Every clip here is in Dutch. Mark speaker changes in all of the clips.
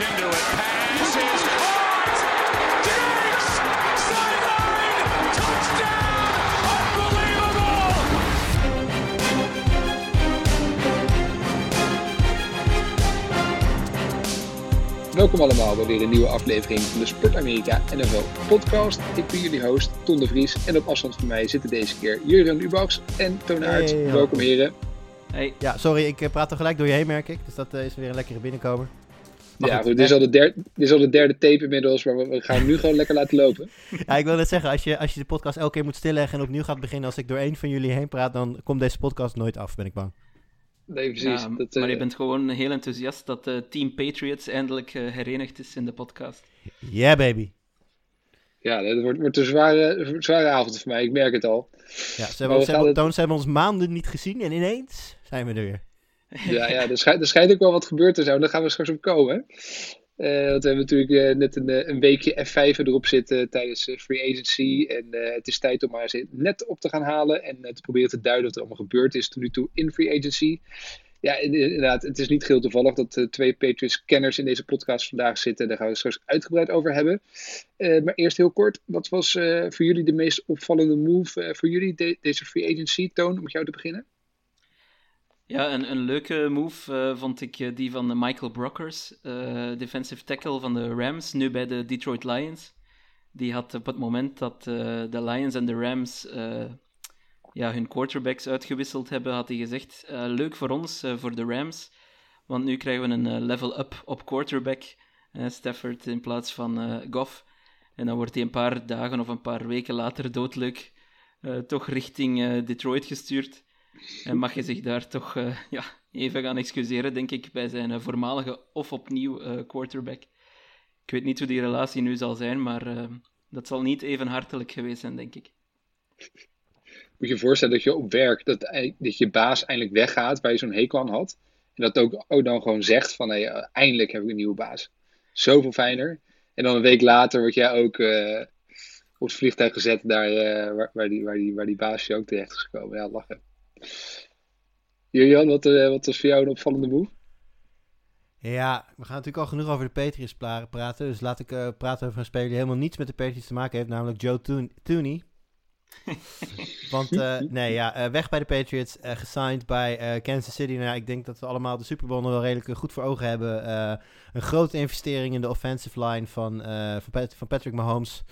Speaker 1: into it. Pass is caught. Diggs! Sideline! Touchdown! Unbelievable!
Speaker 2: Welkom allemaal bij weer een nieuwe aflevering van de Sport Amerika NFL podcast. Ik ben jullie host, Ton de Vries. En op afstand van mij zitten deze keer Jurgen Ubachs en Toon Aert.
Speaker 3: Hey,
Speaker 2: Welkom heren.
Speaker 3: Hey. Ja, sorry, ik praat er gelijk door je heen, merk ik. Dus dat eh, is weer een lekkere binnenkomer. Maar
Speaker 2: ja,
Speaker 3: goed,
Speaker 2: goed, dit, is al de derde, dit is al de derde tape inmiddels, maar we, gaan hem nu gewoon lekker laten lopen.
Speaker 3: Ja, ik wil net zeggen, als je, als je de podcast elke keer moet stilleggen en opnieuw gaat beginnen als ik door één van jullie heen praat, dan komt deze podcast nooit af, ben ik bang.
Speaker 2: Nee, precies.
Speaker 4: Ja,
Speaker 2: dat,
Speaker 4: maar
Speaker 2: eh,
Speaker 4: je bent gewoon heel enthousiast dat eh, Team Patriots eindelijk eh, herenigd is in de podcast.
Speaker 3: Yeah, baby.
Speaker 2: Ja, dat wordt, wordt een zware, zware avond voor mij, ik merk het al.
Speaker 3: Ja, ze hebben,
Speaker 2: gaan
Speaker 3: hebben,
Speaker 2: het-
Speaker 3: ze hebben ons maanden niet gezien en ineens zijn we er weer.
Speaker 2: Ja, ja er, schijnt, er schijnt ook wel wat gebeurd te zijn, daar gaan we straks op komen. Eh, want we hebben natuurlijk eh, net een, eh, een weekje F5 erop zitten tijdens free agency. En het is tijd om maar eens net op te gaan halen en te proberen te duiden wat er allemaal gebeurd is tot nu toe in free agency. Ja, in- inderdaad, het is niet geheel toevallig dat twee Patriots-kenners in deze podcast vandaag zitten. Daar gaan we het straks uitgebreid over hebben. Maar eerst heel kort, wat was voor jullie de meest opvallende move voor jullie de- deze free agency? Toon, om met jou te beginnen.
Speaker 4: Ja, een, een leuke move eh, vond ik eh, die van Michael Brockers, eh, defensive tackle van de Rams, nu bij de Detroit Lions. Die had op het moment dat de Lions en de Rams ja, hun quarterbacks uitgewisseld hebben, had hij gezegd, leuk voor ons, voor de Rams, want nu krijgen we een eh, level up op quarterback, Stafford in plaats van Goff. En dan wordt hij een paar dagen of een paar weken later doodleuk toch richting Detroit gestuurd. En mag je zich daar toch eh, ja, even gaan excuseren, denk ik, bij zijn eh, voormalige of opnieuw eh, quarterback. Ik weet niet hoe die relatie nu zal zijn, maar dat zal niet even hartelijk geweest zijn, denk ik.
Speaker 2: moet je je voorstellen dat je op werk, dat, je baas eindelijk weggaat waar je zo'n hekel aan had. En dat ook, dan gewoon zegt van, hey, eindelijk heb ik een nieuwe baas. Zoveel fijner. En dan een week later word jij ook op het vliegtuig gezet daar, waar, waar, die, waar, die, waar die baas ook terecht is gekomen. Ja, lachen. Julian, wat, eh, wat was voor jou een opvallende move?
Speaker 3: Ja, we gaan natuurlijk al genoeg over de Patriots praten. Dus laat ik eh, praten over een speler die helemaal niets met de Patriots te maken heeft, namelijk Joe Toon- Tooney. Want eh, nee, ja, eh, weg bij de Patriots, eh, gesigned bij Kansas City. Nou, ja, ik denk dat we allemaal de Super Bowl nog wel redelijk goed voor ogen hebben. Een grote investering in de offensive line van, van, Pat- van Patrick Mahomes.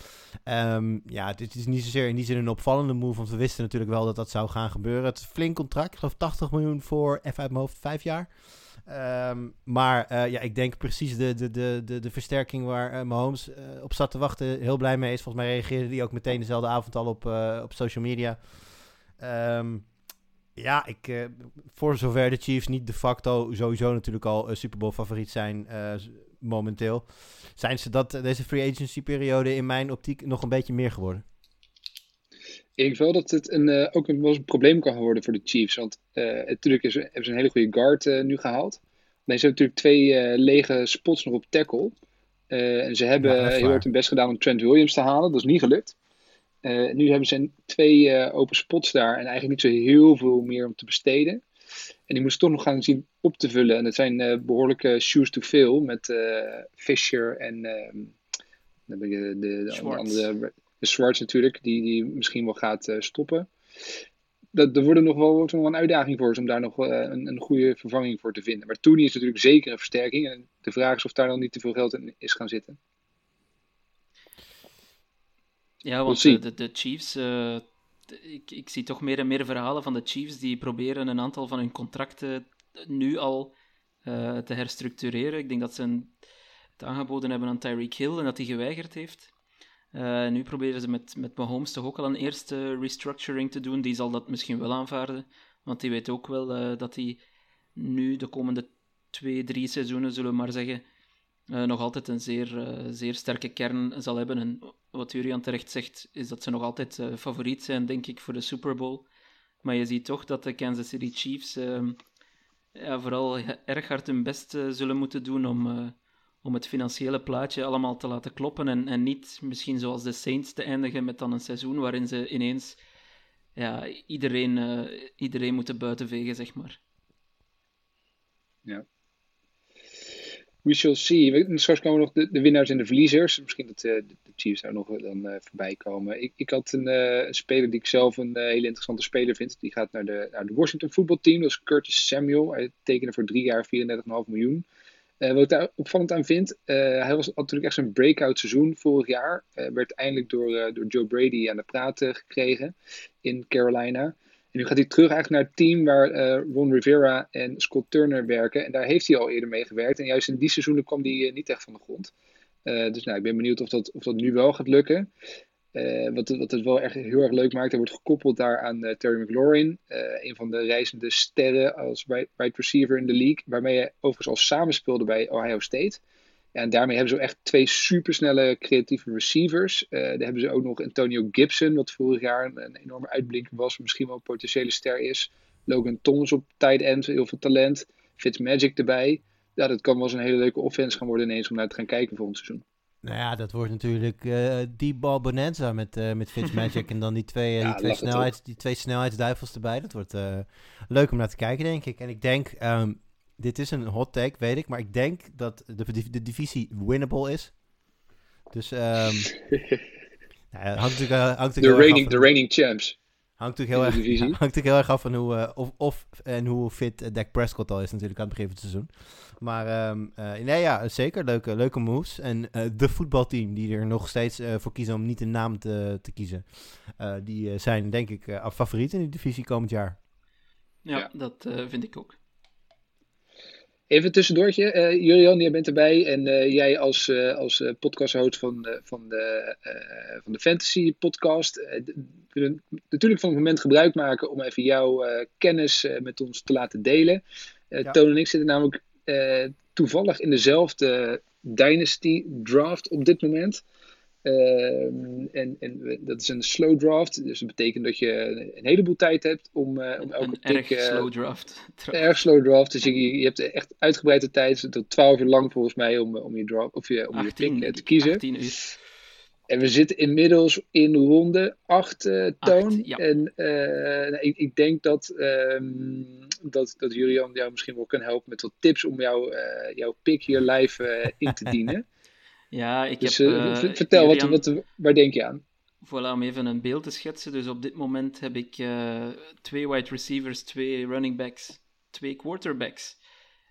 Speaker 3: Ehm, ja, het is niet zozeer in die zin een opvallende move, want we wisten natuurlijk wel dat dat zou gaan gebeuren. Het is een flink contract, ik geloof 80 miljoen voor, even uit mijn hoofd, vijf jaar. Ehm, maar eh, ja, ik denk precies de, de, de, de, de versterking waar eh, Mahomes eh, op zat te wachten. Heel blij mee is. Volgens mij reageerde hij ook meteen dezelfde avond al op, op social media. Ehm, ja, ik, voor zover de Chiefs niet de facto sowieso natuurlijk al Super Bowl favoriet zijn momenteel, zijn ze dat deze free agency periode in mijn optiek nog een beetje meer geworden.
Speaker 2: Ik denk wel dat het een, eh, ook een, wel eens een probleem kan worden voor de Chiefs. Want eh, natuurlijk is, hebben ze een hele goede guard eh, nu gehaald. Nee, ze hebben natuurlijk twee eh, lege spots nog op tackle. Eh, en ze hebben
Speaker 3: Ja, dat
Speaker 2: heel hard hun best gedaan om Trent Williams te halen. Dat is niet gelukt. Eh, nu hebben ze twee eh, open spots daar en eigenlijk niet zo heel veel meer om te besteden. En die moesten toch nog gaan zien op te vullen. En het zijn eh, behoorlijke shoes to fill met eh, Fisher en ehm, dan de, de, andere, de Schwartz natuurlijk, die, die misschien wel gaat eh, stoppen. Dat, er wordt nog wel, wordt nog wel een uitdaging voor om daar nog eh, een, een goede vervanging voor te vinden. Maar Tooney is natuurlijk zeker een versterking. En de vraag is of daar dan niet te veel geld in is gaan zitten.
Speaker 4: Ja, want eh, de, de Chiefs, ik, ik zie toch meer en meer verhalen van de Chiefs die proberen een aantal van hun contracten nu al te herstructureren. Ik denk dat ze een, het aangeboden hebben aan Tyreek Hill en dat hij geweigerd heeft. Eh, nu proberen ze met, met Mahomes toch ook al een eerste restructuring te doen. Die zal dat misschien wel aanvaarden, want die weet ook wel eh, dat hij nu de komende twee, drie seizoenen, zullen we maar zeggen, eh, nog altijd een zeer, zeer sterke kern zal hebben. En wat Jurian terecht zegt, is dat ze nog altijd favoriet zijn, denk ik, voor de Super Bowl. Maar je ziet toch dat de Kansas City Chiefs vooral erg hard hun best zullen moeten doen om, om het financiële plaatje allemaal te laten kloppen. En, en niet misschien zoals de Saints te eindigen met dan een seizoen waarin ze ineens ja, iedereen, eh, iedereen moeten buitenvegen, zeg maar.
Speaker 2: we shall see. We, straks komen nog de, de winnaars en de verliezers. Misschien dat uh, de, Chiefs daar nog dan uh, voorbij komen. Ik, ik had een, uh, een, speler die ik zelf een hele interessante speler vind. Die gaat naar de, naar de Washington voetbalteam. Dat is Curtis Samuel. Hij tekende voor drie jaar 34,5 miljoen. Wat ik daar opvallend aan vind, hij was natuurlijk echt zijn breakout seizoen vorig jaar. werd eindelijk door, door Joe Brady aan de praat gekregen in Carolina. En nu gaat hij terug eigenlijk naar het team waar Ron Rivera en Scott Turner werken. En daar heeft hij al eerder mee gewerkt. En juist in die seizoenen kwam hij niet echt van de grond. Dus nou, ik ben benieuwd of dat, of dat nu wel gaat lukken. Wat, wat het wel echt heel erg leuk maakt, hij wordt gekoppeld daar aan Terry McLaurin. een van de reizende sterren als wide receiver in de league. Waarmee hij overigens al samenspeelde bij Ohio State en daarmee hebben ze echt twee supersnelle creatieve receivers. Uh, daar hebben ze ook nog Antonio Gibson, wat vorig jaar een, enorme uitblinker was, misschien wel een potentiële ster is. Logan Thomas op tight end, heel veel talent. Fitzmagic erbij. Ja, dat kan wel eens een hele leuke offense gaan worden ineens om naar te gaan kijken volgend seizoen.
Speaker 3: Nou ja, dat wordt natuurlijk uh, die bal bonanza met, uh, met Fitzmagic en dan die twee, ja, die, twee snelheids, die twee snelheidsduivels erbij. Dat wordt leuk om naar te kijken, denk ik. En ik denk, um, dit is een hot take, weet ik. Maar ik denk dat de, de divisie winnable is. Dus um, nou, hangt natuurlijk, hangt
Speaker 2: de, reigning, de reigning champs.
Speaker 3: Hangt natuurlijk, heel erg, hangt natuurlijk heel erg af van hoe, uh, of, of en hoe fit uh, Dak Prescott al is natuurlijk aan het begin van het seizoen. Maar um, nee, ja, zeker leuke, leuke moves. En de voetbalteam die er nog steeds voor kiezen om niet een naam te, te kiezen. die zijn denk ik favoriet in de divisie komend jaar.
Speaker 4: Ja, ja. dat vind ik ook.
Speaker 2: Even tussendoortje, uh, Jurian, jij bent erbij en uh, jij als, uh, als podcasthost van, van, de, van de Fantasy podcast natuurlijk van het moment gebruik maken om even jouw kennis met ons te laten delen. Ja. Toon en ik zitten namelijk toevallig in dezelfde Dynasty draft op dit moment. Ehm, en, en dat is een slow draft, dus dat betekent dat je een heleboel tijd hebt om, uh, om elke
Speaker 4: een
Speaker 2: pick...
Speaker 4: Erg uh, slow draft.
Speaker 2: Erg slow draft, dus je, je hebt echt uitgebreide tijd, tot 12 uur lang volgens mij, om, om je, draft, of je, om 18, je pick te kiezen.
Speaker 4: 18 uur.
Speaker 2: En we zitten inmiddels in ronde 8 uh, toon. 8, ja. En nou, ik, ik, denk dat, um, dat, dat Julian jou misschien wel kan helpen met wat tips om jou, jouw pick hier live in te dienen.
Speaker 4: Ja, ik
Speaker 2: dus,
Speaker 4: heb...
Speaker 2: Uh, vertel, wat, wat, waar denk je aan?
Speaker 4: Voilà, om even een beeld te schetsen. Dus op dit moment heb ik uh, twee wide receivers, twee running backs, twee quarterbacks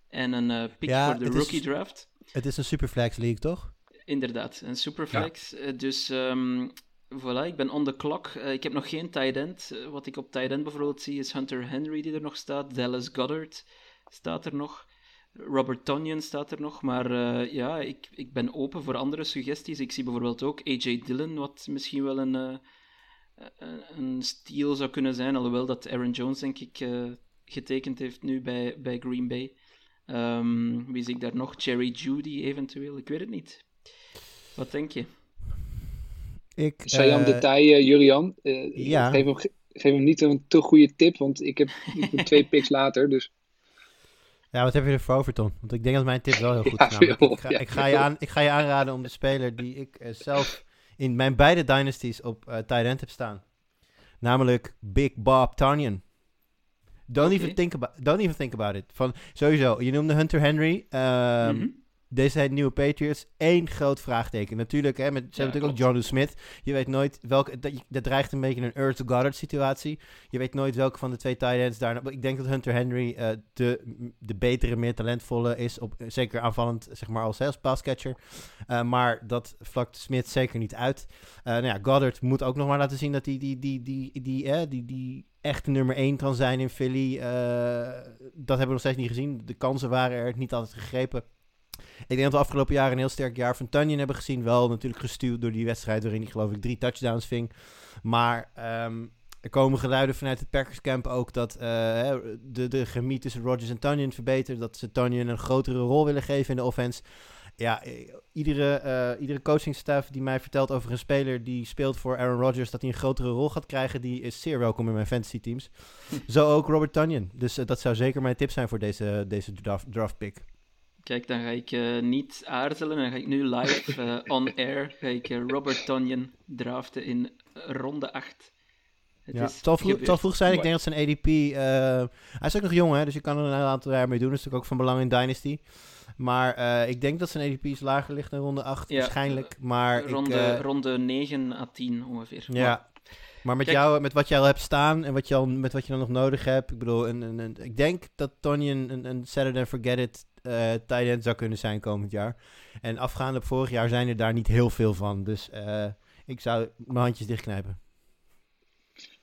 Speaker 4: en een uh, pick ja, voor de rookie
Speaker 3: is,
Speaker 4: draft.
Speaker 3: Het is een superflex league, toch?
Speaker 4: Inderdaad, een superflex. Ja. Dus um, voilà, ik ben on the clock. ik heb nog geen tight end. wat ik op tight end bijvoorbeeld zie is Hunter Henry die er nog staat. Dallas Goddard staat er nog. Robert Tonyan staat er nog, maar uh, ja, ik, ik ben open voor andere suggesties. Ik zie bijvoorbeeld ook AJ Dillon, wat misschien wel een, uh, een steal zou kunnen zijn, alhoewel dat Aaron Jones, denk ik, uh, getekend heeft nu bij, bij Green Bay. Um, wie zie ik daar nog? Cherry Judy eventueel, ik weet het niet. Wat denk je?
Speaker 3: Ik,
Speaker 2: Sayam detail, Julian. ja. geef, hem, geef hem niet een te goede tip, want ik heb, ik heb twee picks later, dus...
Speaker 3: Ja, wat heb je ervoor over, Ton? Want ik denk dat mijn tip wel heel goed is. Ja, ik, ga, ik, ga je aan, ik ga je aanraden om de speler die ik uh, zelf in mijn beide dynasties op uh, tight end heb staan. Namelijk Big Bob Tanyan. Don't, okay. even think about, don't even think about it. Van, sowieso, je noemde Hunter Henry. Um, mm -hmm. Deze nieuwe Patriots, één groot vraagteken. Natuurlijk, hè, met, ze ja, hebben natuurlijk ook John Smith. Je weet nooit welke. Dat, dat dreigt een beetje een Earth Goddard situatie. Je weet nooit welke van de twee tight ends daar. Ik denk dat Hunter Henry uh, de, de betere, meer talentvolle is. Op, zeker aanvallend, zeg maar, als, als passcatcher. Uh, maar dat vlakt Smith zeker niet uit. Uh, nou ja, Goddard moet ook nog maar laten zien dat hij die, die, die, die, die, die, die, die echt nummer 1 kan zijn in Philly. dat hebben we nog steeds niet gezien. De kansen waren er niet altijd gegrepen. Ik denk dat we afgelopen jaar een heel sterk jaar van Tunyon hebben gezien. Wel natuurlijk gestuurd door die wedstrijd waarin hij geloof ik drie touchdowns ving. Maar um, er komen geluiden vanuit het Packers camp ook dat uh, de, de chemie tussen Rodgers en Tunyon verbetert. Dat ze Tunyon een grotere rol willen geven in de offense. Ja, iedere, uh, iedere coachingstaf die mij vertelt over een speler die speelt voor Aaron Rodgers, dat hij een grotere rol gaat krijgen, die is zeer welkom in mijn fantasy teams. Zo ook Robert Tunyon. Dus uh, dat zou zeker mijn tip zijn voor deze, deze draft, draft pick.
Speaker 4: Kijk, dan ga ik uh, niet aarzelen. Dan ga ik nu live uh, on air ga ik, uh, Robert Tonyan draften in ronde 8.
Speaker 3: Het ja, zal, vroeg, zal vroeg zijn. Ik denk dat zijn ADP... hij is ook nog jong, hè, dus je kan er een aantal jaar mee doen. Dat is natuurlijk ook van belang in Dynasty. Maar uh, ik denk dat zijn ADP's lager ligt dan ronde 8 ja, waarschijnlijk. Maar
Speaker 4: ronde,
Speaker 3: ik, uh,
Speaker 4: ronde 9 à 10 ongeveer.
Speaker 3: Ja, maar, maar met, Kijk, jou, met wat jij al hebt staan en wat je al, met wat je dan nog nodig hebt. Ik bedoel, een, een, een, ik denk dat Tony een, een, een Saturday Forget It uh, tight end zou kunnen zijn komend jaar. En afgaande op vorig jaar zijn er daar niet heel veel van. Dus ik zou mijn handjes dichtknijpen.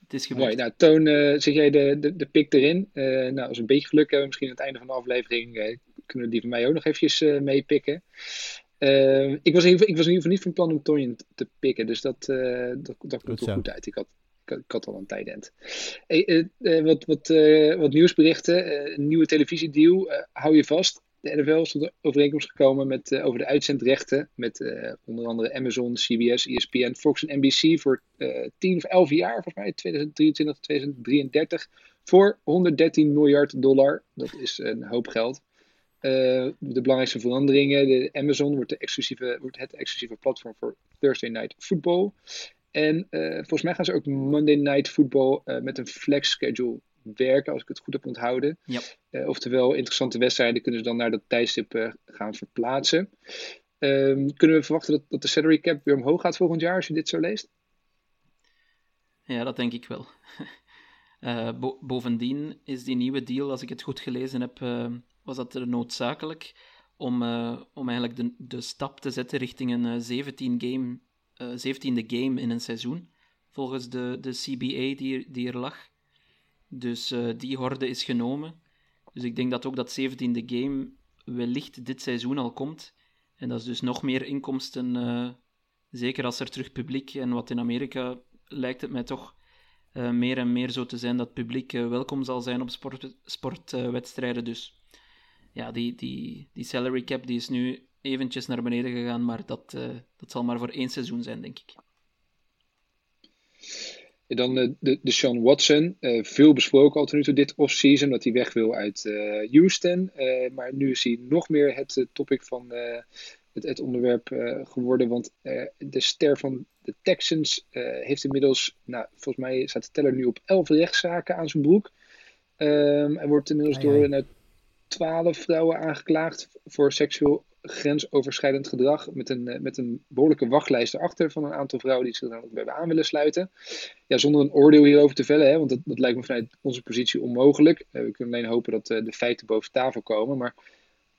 Speaker 4: Het is gebeurd.
Speaker 2: Mooi. Nou, Toon, uh, zet jij de, de, de pik erin. Uh, nou, als we een beetje geluk hebben, misschien aan het einde van de aflevering, uh, kunnen we die van mij ook nog eventjes meepikken. ik, was in ieder geval, ik was in ieder geval niet van plan om Toon te pikken, dus dat, dat, dat komt wel goed uit. Ik had, ik, ik had al een tijdend. Hey, wat, wat, wat nieuwsberichten. een nieuwe televisiedeal. hou je vast de NFL is tot een overeenkomst gekomen met, uh, over de uitzendrechten met uh, onder andere Amazon, CBS, ESPN, Fox en NBC voor uh, eh, 10 of 11 jaar, volgens mij 2023 tot 2033, voor 113 miljard dollar. Dat is een hoop geld. de belangrijkste veranderingen, de Amazon wordt, de exclusieve, wordt het exclusieve platform voor Thursday Night Football. En volgens mij gaan ze ook Monday Night Football met een flex schedule werken, als ik het goed heb onthouden.
Speaker 4: Ja.
Speaker 2: Uh, oftewel, interessante wedstrijden kunnen ze dan naar dat tijdstip uh, gaan verplaatsen. Um, kunnen we verwachten dat, dat de salary cap weer omhoog gaat volgend jaar, als je dit zo leest?
Speaker 4: Ja, dat denk ik wel. uh, bo bovendien is die nieuwe deal, als ik het goed gelezen heb, was dat er noodzakelijk om, om eigenlijk de, de stap te zetten richting een 17 game, 17e game in een seizoen. Volgens de, de CBA die, die er lag. Dus uh, die horde is genomen. Dus ik denk dat ook dat 17e game wellicht dit seizoen al komt. En dat is dus nog meer inkomsten, uh, zeker als er terug publiek en wat in Amerika lijkt het mij toch uh, meer en meer zo te zijn dat publiek welkom zal zijn op sportwedstrijden. Sport, dus ja, die, die, die salary cap die is nu eventjes naar beneden gegaan, maar dat, dat zal maar voor één seizoen zijn, denk ik.
Speaker 2: Dan de, de, de Sean Watson, uh, veel besproken al tot nu toe dit offseason, dat hij weg wil uit uh, Houston. Maar nu is hij nog meer het topic van het, het, onderwerp geworden. Want de ster van de Texans heeft inmiddels, nou, volgens mij staat de teller nu op 11 rechtszaken aan zijn broek. Um, hij wordt inmiddels door nou, 12 vrouwen aangeklaagd voor seksueel grensoverschrijdend gedrag met een, eh, met een behoorlijke wachtlijst erachter van een aantal vrouwen die zich dan ook bij aan willen sluiten. Ja, zonder een oordeel hierover te vellen, hè, want dat, dat lijkt me vanuit onze positie onmogelijk. Uh, we kunnen alleen hopen dat uh, de feiten boven tafel komen. Maar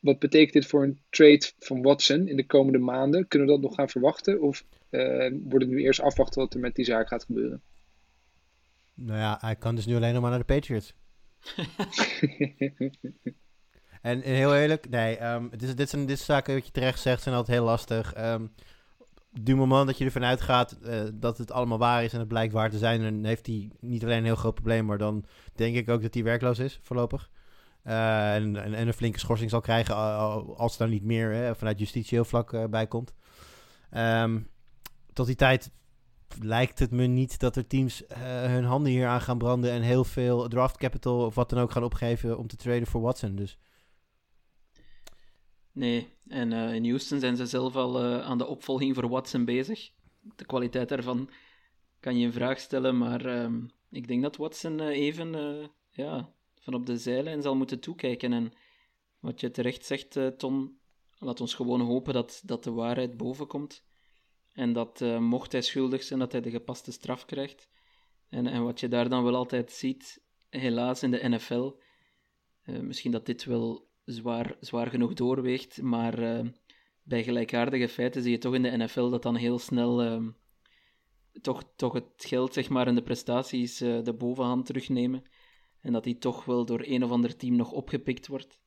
Speaker 2: wat betekent dit voor een trade van Watson in de komende maanden? Kunnen we dat nog gaan verwachten? Of uh, wordt het nu eerst afwachten wat er met die zaak gaat gebeuren?
Speaker 3: Nou ja, hij kan dus nu alleen nog maar naar de Patriots. En, heel eerlijk, nee, um, dit, dit, zijn, dit zaken wat je terecht zegt, zijn altijd heel lastig. Um, du moment dat je ervan uitgaat uh, dat het allemaal waar is en het blijkt waar te zijn, dan heeft hij niet alleen een heel groot probleem, maar dan denk ik ook dat hij werkloos is voorlopig. Uh, en, en, en, een flinke schorsing zal krijgen als er niet meer hè, vanuit justitieel vlak uh, bij komt. Um, tot die tijd lijkt het me niet dat er teams hun handen hier aan gaan branden en heel veel draft capital of wat dan ook gaan opgeven om te traden voor Watson. Dus
Speaker 4: Nee, en uh, in Houston zijn ze zelf al uh, aan de opvolging voor Watson bezig. De kwaliteit daarvan kan je in vraag stellen, maar uh, ik denk dat Watson uh, even ja, van op de zijlijn zal moeten toekijken. En wat je terecht zegt, Ton, laat ons gewoon hopen dat, dat de waarheid boven komt. En dat mocht hij schuldig zijn, dat hij de gepaste straf krijgt. En, en wat je daar dan wel altijd ziet, helaas in de NFL, misschien dat dit wel zwaar, zwaar genoeg doorweegt. Maar uh, bij gelijkaardige feiten zie je toch in de NFL dat dan heel snel uh, toch, toch het geld zeg maar, en de prestaties uh, de bovenhand terugnemen. En dat die toch wel door een of ander team nog opgepikt wordt.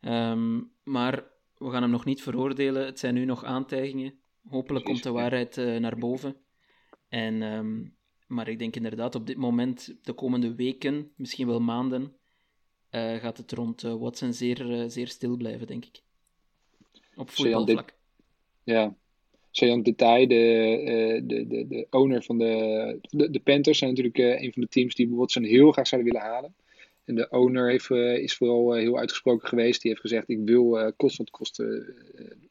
Speaker 4: Um, maar we gaan hem nog niet veroordelen. Het zijn nu nog aantijgingen. Hopelijk komt de waarheid naar boven. En, um, maar ik denk inderdaad op dit moment, de komende weken, misschien wel maanden, uh, gaat het rond uh, Watson zeer, uh, zeer stil blijven, denk ik. Op voetbalvlak.
Speaker 2: Ja. Sajan Detail, de, de, de, de owner van de, de, de Panthers, zijn natuurlijk een van de teams die Watson heel graag zouden willen halen. En de owner heeft, is vooral heel uitgesproken geweest. Die heeft gezegd: Ik wil kost wat kost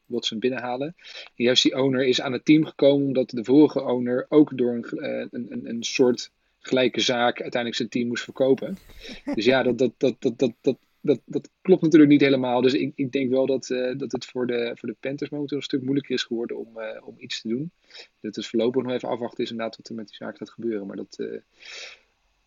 Speaker 2: Watson binnenhalen. En juist die owner is aan het team gekomen omdat de vorige owner ook door een, een, een soort gelijke zaak uiteindelijk zijn team moest verkopen. Dus ja, dat, dat, dat, dat, dat, dat dat, dat klopt natuurlijk niet helemaal. Dus ik, ik denk wel dat, uh, dat het voor de, voor de Panthers momenteel een stuk moeilijker is geworden om, uh, om iets te doen. Dat het voorlopig nog even afwachten is inderdaad wat er met die zaak gaat gebeuren. Maar dat, uh,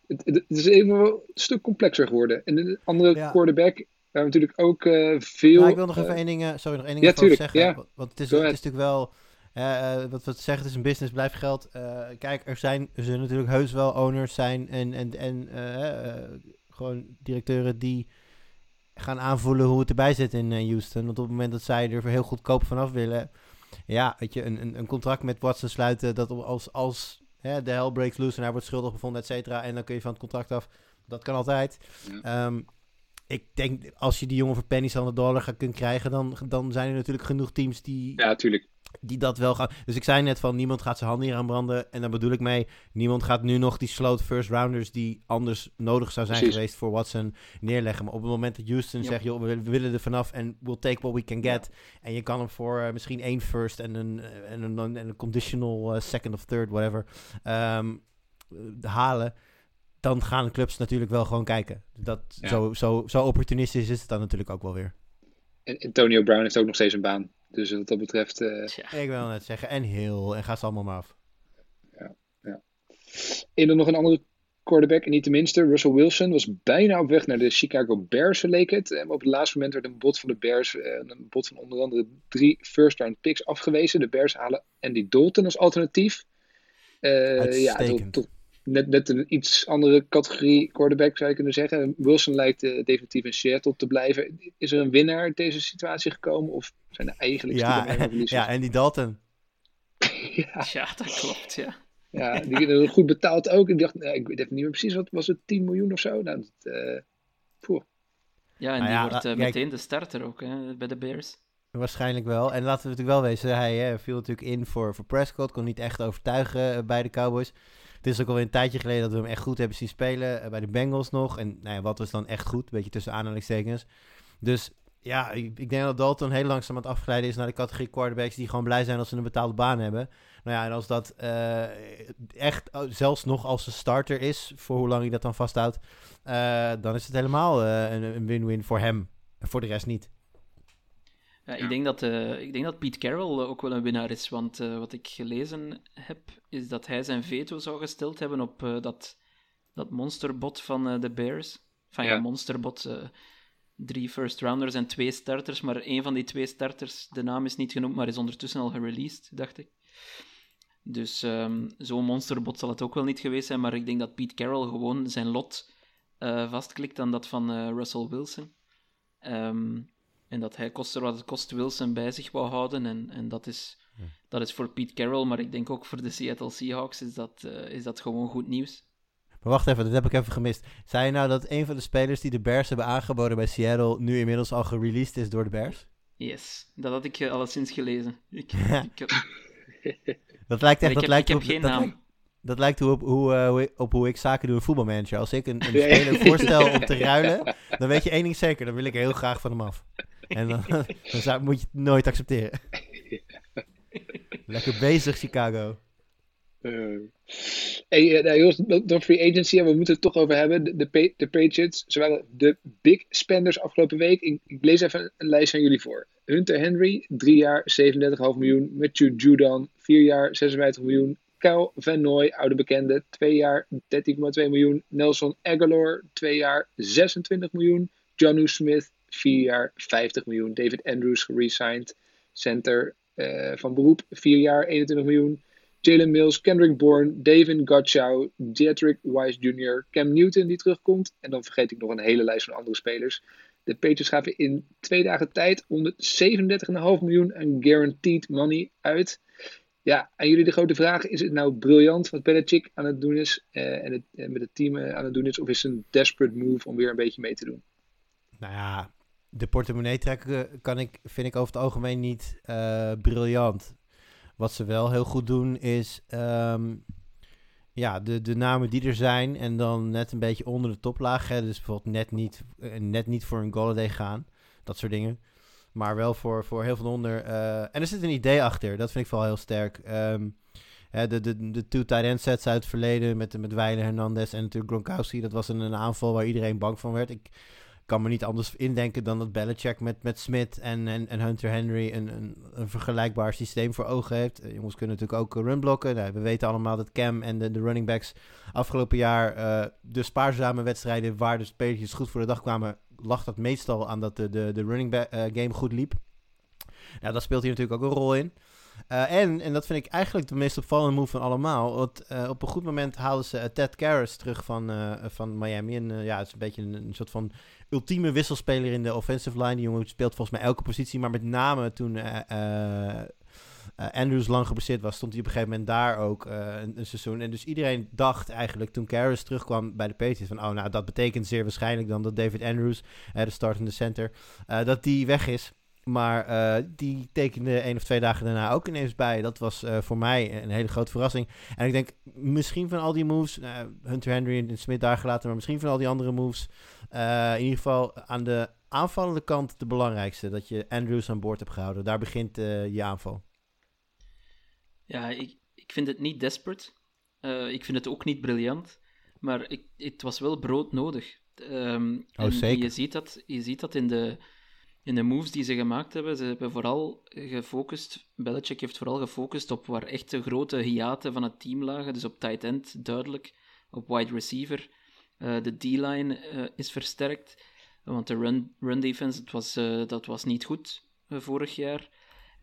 Speaker 2: het, het, is even een stuk complexer geworden. En de andere ja. quarterback, waar we natuurlijk ook veel...
Speaker 3: Nou, ik wil nog even één ding, sorry, nog één ding
Speaker 2: ja, tuurlijk,
Speaker 3: zeggen.
Speaker 2: Ja.
Speaker 3: Want het is, het is natuurlijk wel... Uh, wat we zeggen, het is een business, blijft geld. Uh, kijk, er zijn er zullen natuurlijk heus wel owners zijn en, en, en uh, gewoon directeuren die gaan aanvoelen hoe het erbij zit in Houston. Want op het moment dat zij er heel goedkoop vanaf willen, ja, weet je, een, een, een contract met Watson sluiten, dat als, als hè, de hell breaks loose en hij wordt schuldig bevonden, et cetera, en dan kun je van het contract af, dat kan altijd. Ja. Um, ik denk, als je die jongen voor pennies aan de dollar gaat kunnen krijgen, dan, dan zijn er natuurlijk genoeg teams die,
Speaker 2: ja, tuurlijk.
Speaker 3: die dat wel gaan. Dus ik zei net van, niemand gaat zijn handen hier aan branden. En daar bedoel ik mee, niemand gaat nu nog die sloot first rounders die anders nodig zou zijn
Speaker 2: Precies.
Speaker 3: geweest voor Watson neerleggen. Maar op het moment dat Houston
Speaker 4: Ja.
Speaker 3: zegt, joh, we, willen er vanaf en we'll take what we can get. En je kan hem voor eh, misschien één first en een, eh, en een, en een conditional eh, second of third, whatever, ehm, eh, halen dan gaan de clubs natuurlijk wel gewoon kijken. Dat,
Speaker 2: Ja.
Speaker 3: zo, zo, zo opportunistisch is het dan natuurlijk ook wel weer.
Speaker 2: En Antonio Brown heeft ook nog steeds een baan. Dus wat dat betreft... eh.
Speaker 3: Ik wil net zeggen, en heel, en ga ze allemaal maar af.
Speaker 2: En dan nog een andere quarterback, en niet de minste. Russell Wilson was bijna op weg naar de Chicago Bears, leek het. Maar op het laatste moment werd een bot van de Bears, eh, een bot van onder andere drie first-round picks afgewezen. De Bears halen Andy Dalton als alternatief. Eh, ja, toch net, net een iets andere categorie quarterback zou je kunnen zeggen. Wilson lijkt eh, definitief in Seattle te blijven. Is er een winnaar uit deze situatie gekomen? Of zijn er eigenlijk
Speaker 3: Ja,
Speaker 2: verliezers?
Speaker 3: ja, en die Dalton.
Speaker 2: ja,
Speaker 4: Ja, dat klopt, ja.
Speaker 2: ja, die is goed betaald ook. Ik dacht, nou, ik weet even niet meer precies, wat was het, 10 miljoen of zo? Nou, dat, eh, poeh.
Speaker 4: Ja, en
Speaker 3: Nou
Speaker 4: die
Speaker 3: ja,
Speaker 4: wordt eh,
Speaker 3: kijk-
Speaker 4: meteen de starter ook hè, bij de Bears.
Speaker 3: Waarschijnlijk wel. En laten we natuurlijk wel wezen, hij hè, viel natuurlijk in voor, voor Prescott. Kon niet echt overtuigen bij de Cowboys. Het is ook alweer een tijdje geleden dat we hem echt goed hebben zien spelen. eh, bij de Bengals nog. En nou ja, wat was dan echt goed? Beetje tussen aanhalingstekens. Dus ja, ik, ik denk dat Dalton heel langzaam aan het afgeleiden is naar de categorie quarterbacks die gewoon blij zijn als ze een betaalde baan hebben. Nou ja, en als dat eh, echt, oh, zelfs nog als een starter is, voor hoe lang hij dat dan vasthoudt, eh, dan is het helemaal een, een win-win voor hem. En voor de rest niet.
Speaker 4: Ja,
Speaker 2: Ja.
Speaker 4: Ik, denk dat, eh, ik denk dat Pete Carroll eh, ook wel een winnaar is, want eh, wat ik gelezen heb, is dat hij zijn veto zou gesteld hebben op dat, dat monsterbot van de Bears. Van ja,
Speaker 2: Ja.
Speaker 4: monsterbot, drie first rounders en twee starters, maar één van die twee starters, de naam is niet genoemd, maar is ondertussen al gereleased, dacht ik. Dus ehm, zo'n monsterbot zal het ook wel niet geweest zijn, maar ik denk dat Pete Carroll gewoon zijn lot vastklikt aan dat van Russell Wilson. Ehm, en dat hij kost er wat het kost Wilson bij zich wou houden. En, en dat, is, dat is voor Pete Carroll, maar ik denk ook voor de Seattle Seahawks is dat, eh, is dat gewoon goed nieuws.
Speaker 3: Maar wacht even, dat heb ik even gemist. Zei je nou dat een van de spelers die de Bears hebben aangeboden bij Seattle nu inmiddels al gereleased is door de Bears?
Speaker 4: Yes, dat had ik eh, alleszins gelezen. Ik, ik, heb,
Speaker 3: Dat lijkt echt,
Speaker 4: ik
Speaker 3: dat
Speaker 4: heb,
Speaker 3: lijkt
Speaker 4: ik heb
Speaker 3: op,
Speaker 4: geen
Speaker 3: dat,
Speaker 4: naam.
Speaker 3: lijkt- dat lijkt hoe op, hoe, eh, hoe, op hoe ik zaken doe in voetbalmanager. Als ik een, een speler voorstel om te ruilen, dan weet je één ding zeker, dan wil ik er heel graag van hem af. En dan, dan zou, moet je het nooit accepteren. Lekker bezig, Chicago.
Speaker 2: Eh, hey, eh, nou, jongens, dan- free agency, en we moeten het toch over hebben. De, de, de Patriots, ze waren de big spenders afgelopen week. Ik, ik lees even een lijst aan jullie voor. Hunter Henry, 3 jaar, 37,5 miljoen. Matthew Judon, 4 jaar, 56 miljoen. Kyle Van Noy, oude bekende, 2 jaar, 13,2 miljoen. Nelson Aguilar, 2 jaar, 26 miljoen. Jonu Smith, 4 jaar, 50 miljoen. David Andrews, geresigned. Center eh, van beroep, 4 jaar, 21 miljoen. Jalen Mills, Kendrick Bourne, David Gottschall, Jedrick Wise Jr., Cam Newton die terugkomt. En dan vergeet ik nog een hele lijst van andere spelers. De Patriots gaven in twee dagen tijd 137,5 miljoen aan guaranteed money uit. Ja, aan jullie de grote vraag: is het nou briljant wat Belichick aan het doen is eh, en het, eh, met het team aan het doen is, of is het een desperate move om weer een beetje mee te doen?
Speaker 3: Nou ja, de portemonnee trekken kan ik, vind ik over het algemeen niet eh, briljant. Wat ze wel heel goed doen is ehm, ja, de, de namen die er zijn en dan net een beetje onder de toplaag. Hè, dus bijvoorbeeld net niet, eh, net niet voor een Golladay gaan. Dat soort dingen. Maar wel voor, voor heel veel onder. eh, en er zit een idee achter. Dat vind ik vooral heel sterk. Ehm, hè, de, de, de two tight end sets uit het verleden met, met Weiler Hernandez en natuurlijk Gronkowski. Dat was een, een aanval waar iedereen bang van werd. Ik kan me niet anders indenken dan dat Belichick met, met Smith en, en, en Hunter Henry een, een, vergelijkbaar systeem voor ogen heeft. Eh, jongens kunnen natuurlijk ook runblokken. Nou, we weten allemaal dat Cam en de, de running backs afgelopen jaar uh, de spaarzame wedstrijden waar de spelers goed voor de dag kwamen, lag dat meestal aan dat de, de, de running back, game goed liep. Nou, dat speelt hier natuurlijk ook een rol in. Uh, en, en dat vind ik eigenlijk de meest opvallende move van allemaal. Want uh, op een goed moment haalden ze uh, Ted Karras terug van, van Miami. En ja, het is een beetje een, soort van ultieme wisselspeler in de offensive line. Die jongen speelt volgens mij elke positie. Maar met name toen Andrews lang geblesseerd was, stond hij op een gegeven moment daar ook een, een, seizoen. En dus iedereen dacht eigenlijk toen Karras terugkwam bij de Patriots van... Oh, nou, dat betekent zeer waarschijnlijk dan dat David Andrews, de startende center, dat die weg is. Maar uh, die tekende één of twee dagen daarna ook ineens bij. Dat was uh, voor mij een hele grote verrassing. En ik denk misschien van al die moves, uh, Hunter Henry en Smith daar gelaten, maar misschien van al die andere moves, in ieder geval aan de aanvallende kant de belangrijkste. Dat je Andrews aan boord hebt gehouden. Daar begint je aanval.
Speaker 4: Ja, ik, ik vind het niet desperate. ik vind het ook niet briljant. Maar ik, het was wel broodnodig. Um,
Speaker 3: oh, zeker.
Speaker 4: Je ziet, dat, je ziet dat in de in de moves die ze gemaakt hebben, ze hebben vooral gefocust, Belichick heeft vooral gefocust op waar echt de grote hiaten van het team lagen. Dus op tight end duidelijk, op wide receiver. Uh, de D-line uh, is versterkt, want de run, run defense dat was, uh, dat was niet goed vorig jaar.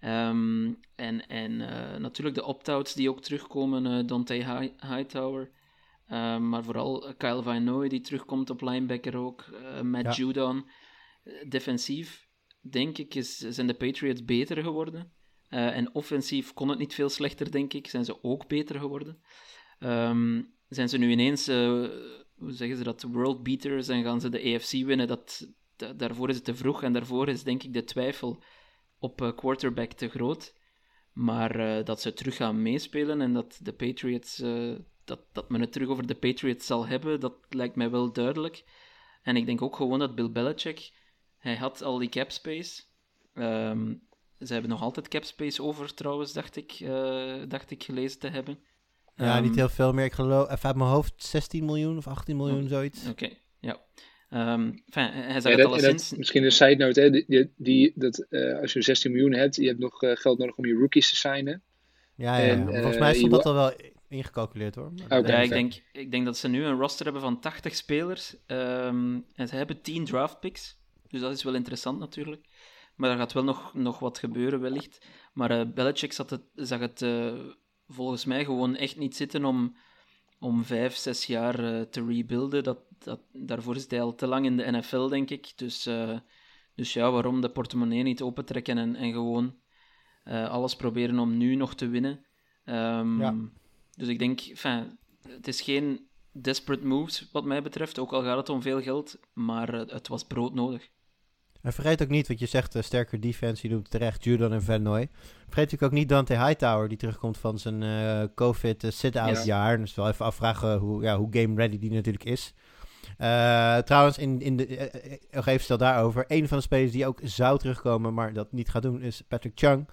Speaker 4: Um, en en natuurlijk de opt-outs die ook terugkomen, Dante Hightower. Ehm, maar vooral Kyle Van Noy die terugkomt op linebacker ook, Matt ja. Judon. Defensief denk ik, is, zijn de Patriots beter geworden. Uh, en offensief kon het niet veel slechter, denk ik. Zijn ze ook beter geworden. Um, zijn ze nu ineens, uh, hoe zeggen ze dat, world beaters en gaan ze de AFC winnen? Dat, daarvoor is het te vroeg en daarvoor is denk ik de twijfel op uh, quarterback te groot. Maar dat ze terug gaan meespelen en dat de Patriots, dat, dat men het terug over de Patriots zal hebben, dat lijkt mij wel duidelijk. En ik denk ook gewoon dat Bill Belichick hij had al die cap space. Um, ze hebben nog altijd cap space over, trouwens, dacht ik, uh, dacht ik gelezen te hebben.
Speaker 3: Ja, um, niet heel veel meer. Ik geloof, even uit mijn hoofd, 16 miljoen of 18 miljoen, oh, zoiets.
Speaker 4: Oké, okay, ja. Um, enfin, hij zei ja, het alleszins...
Speaker 2: Misschien een side note, hè, die, die, dat, uh, als je 16 miljoen hebt, je hebt nog uh, geld nodig om je rookies te signen.
Speaker 3: Ja, ja, en, volgens mij stond dat al wel ingecalculeerd hoor.
Speaker 4: Maar okay, ja, ik denk, ik denk dat ze nu een roster hebben van 80 spelers um, en ze hebben 10 draft picks. Dus dat is wel interessant natuurlijk. Maar er gaat wel nog, nog wat gebeuren, wellicht. Maar uh, Belichick zat het, zag het uh, volgens mij gewoon echt niet zitten om, om vijf, zes jaar uh, te rebuilden. Dat, dat, daarvoor is hij al te lang in de NFL, denk ik. Dus, dus ja, waarom de portemonnee niet opentrekken en, en gewoon alles proberen om nu nog te winnen. Um, ja. Dus ik denk, enfin, het is geen desperate moves wat mij betreft, ook al gaat het om veel geld, maar het was broodnodig.
Speaker 3: En vergeet ook niet, wat je zegt, uh, sterker defense, je doet terecht, Judon en Van Noy. Vergeet natuurlijk ook niet Dante Hightower, die terugkomt van zijn uh, COVID uh, sit-out jaar. Dus wel even afvragen hoe, ja, hoe game ready die natuurlijk is. trouwens, in, in de, nog even stel daarover. Een van de spelers die ook zou terugkomen, maar dat niet gaat doen, is Patrick Chung,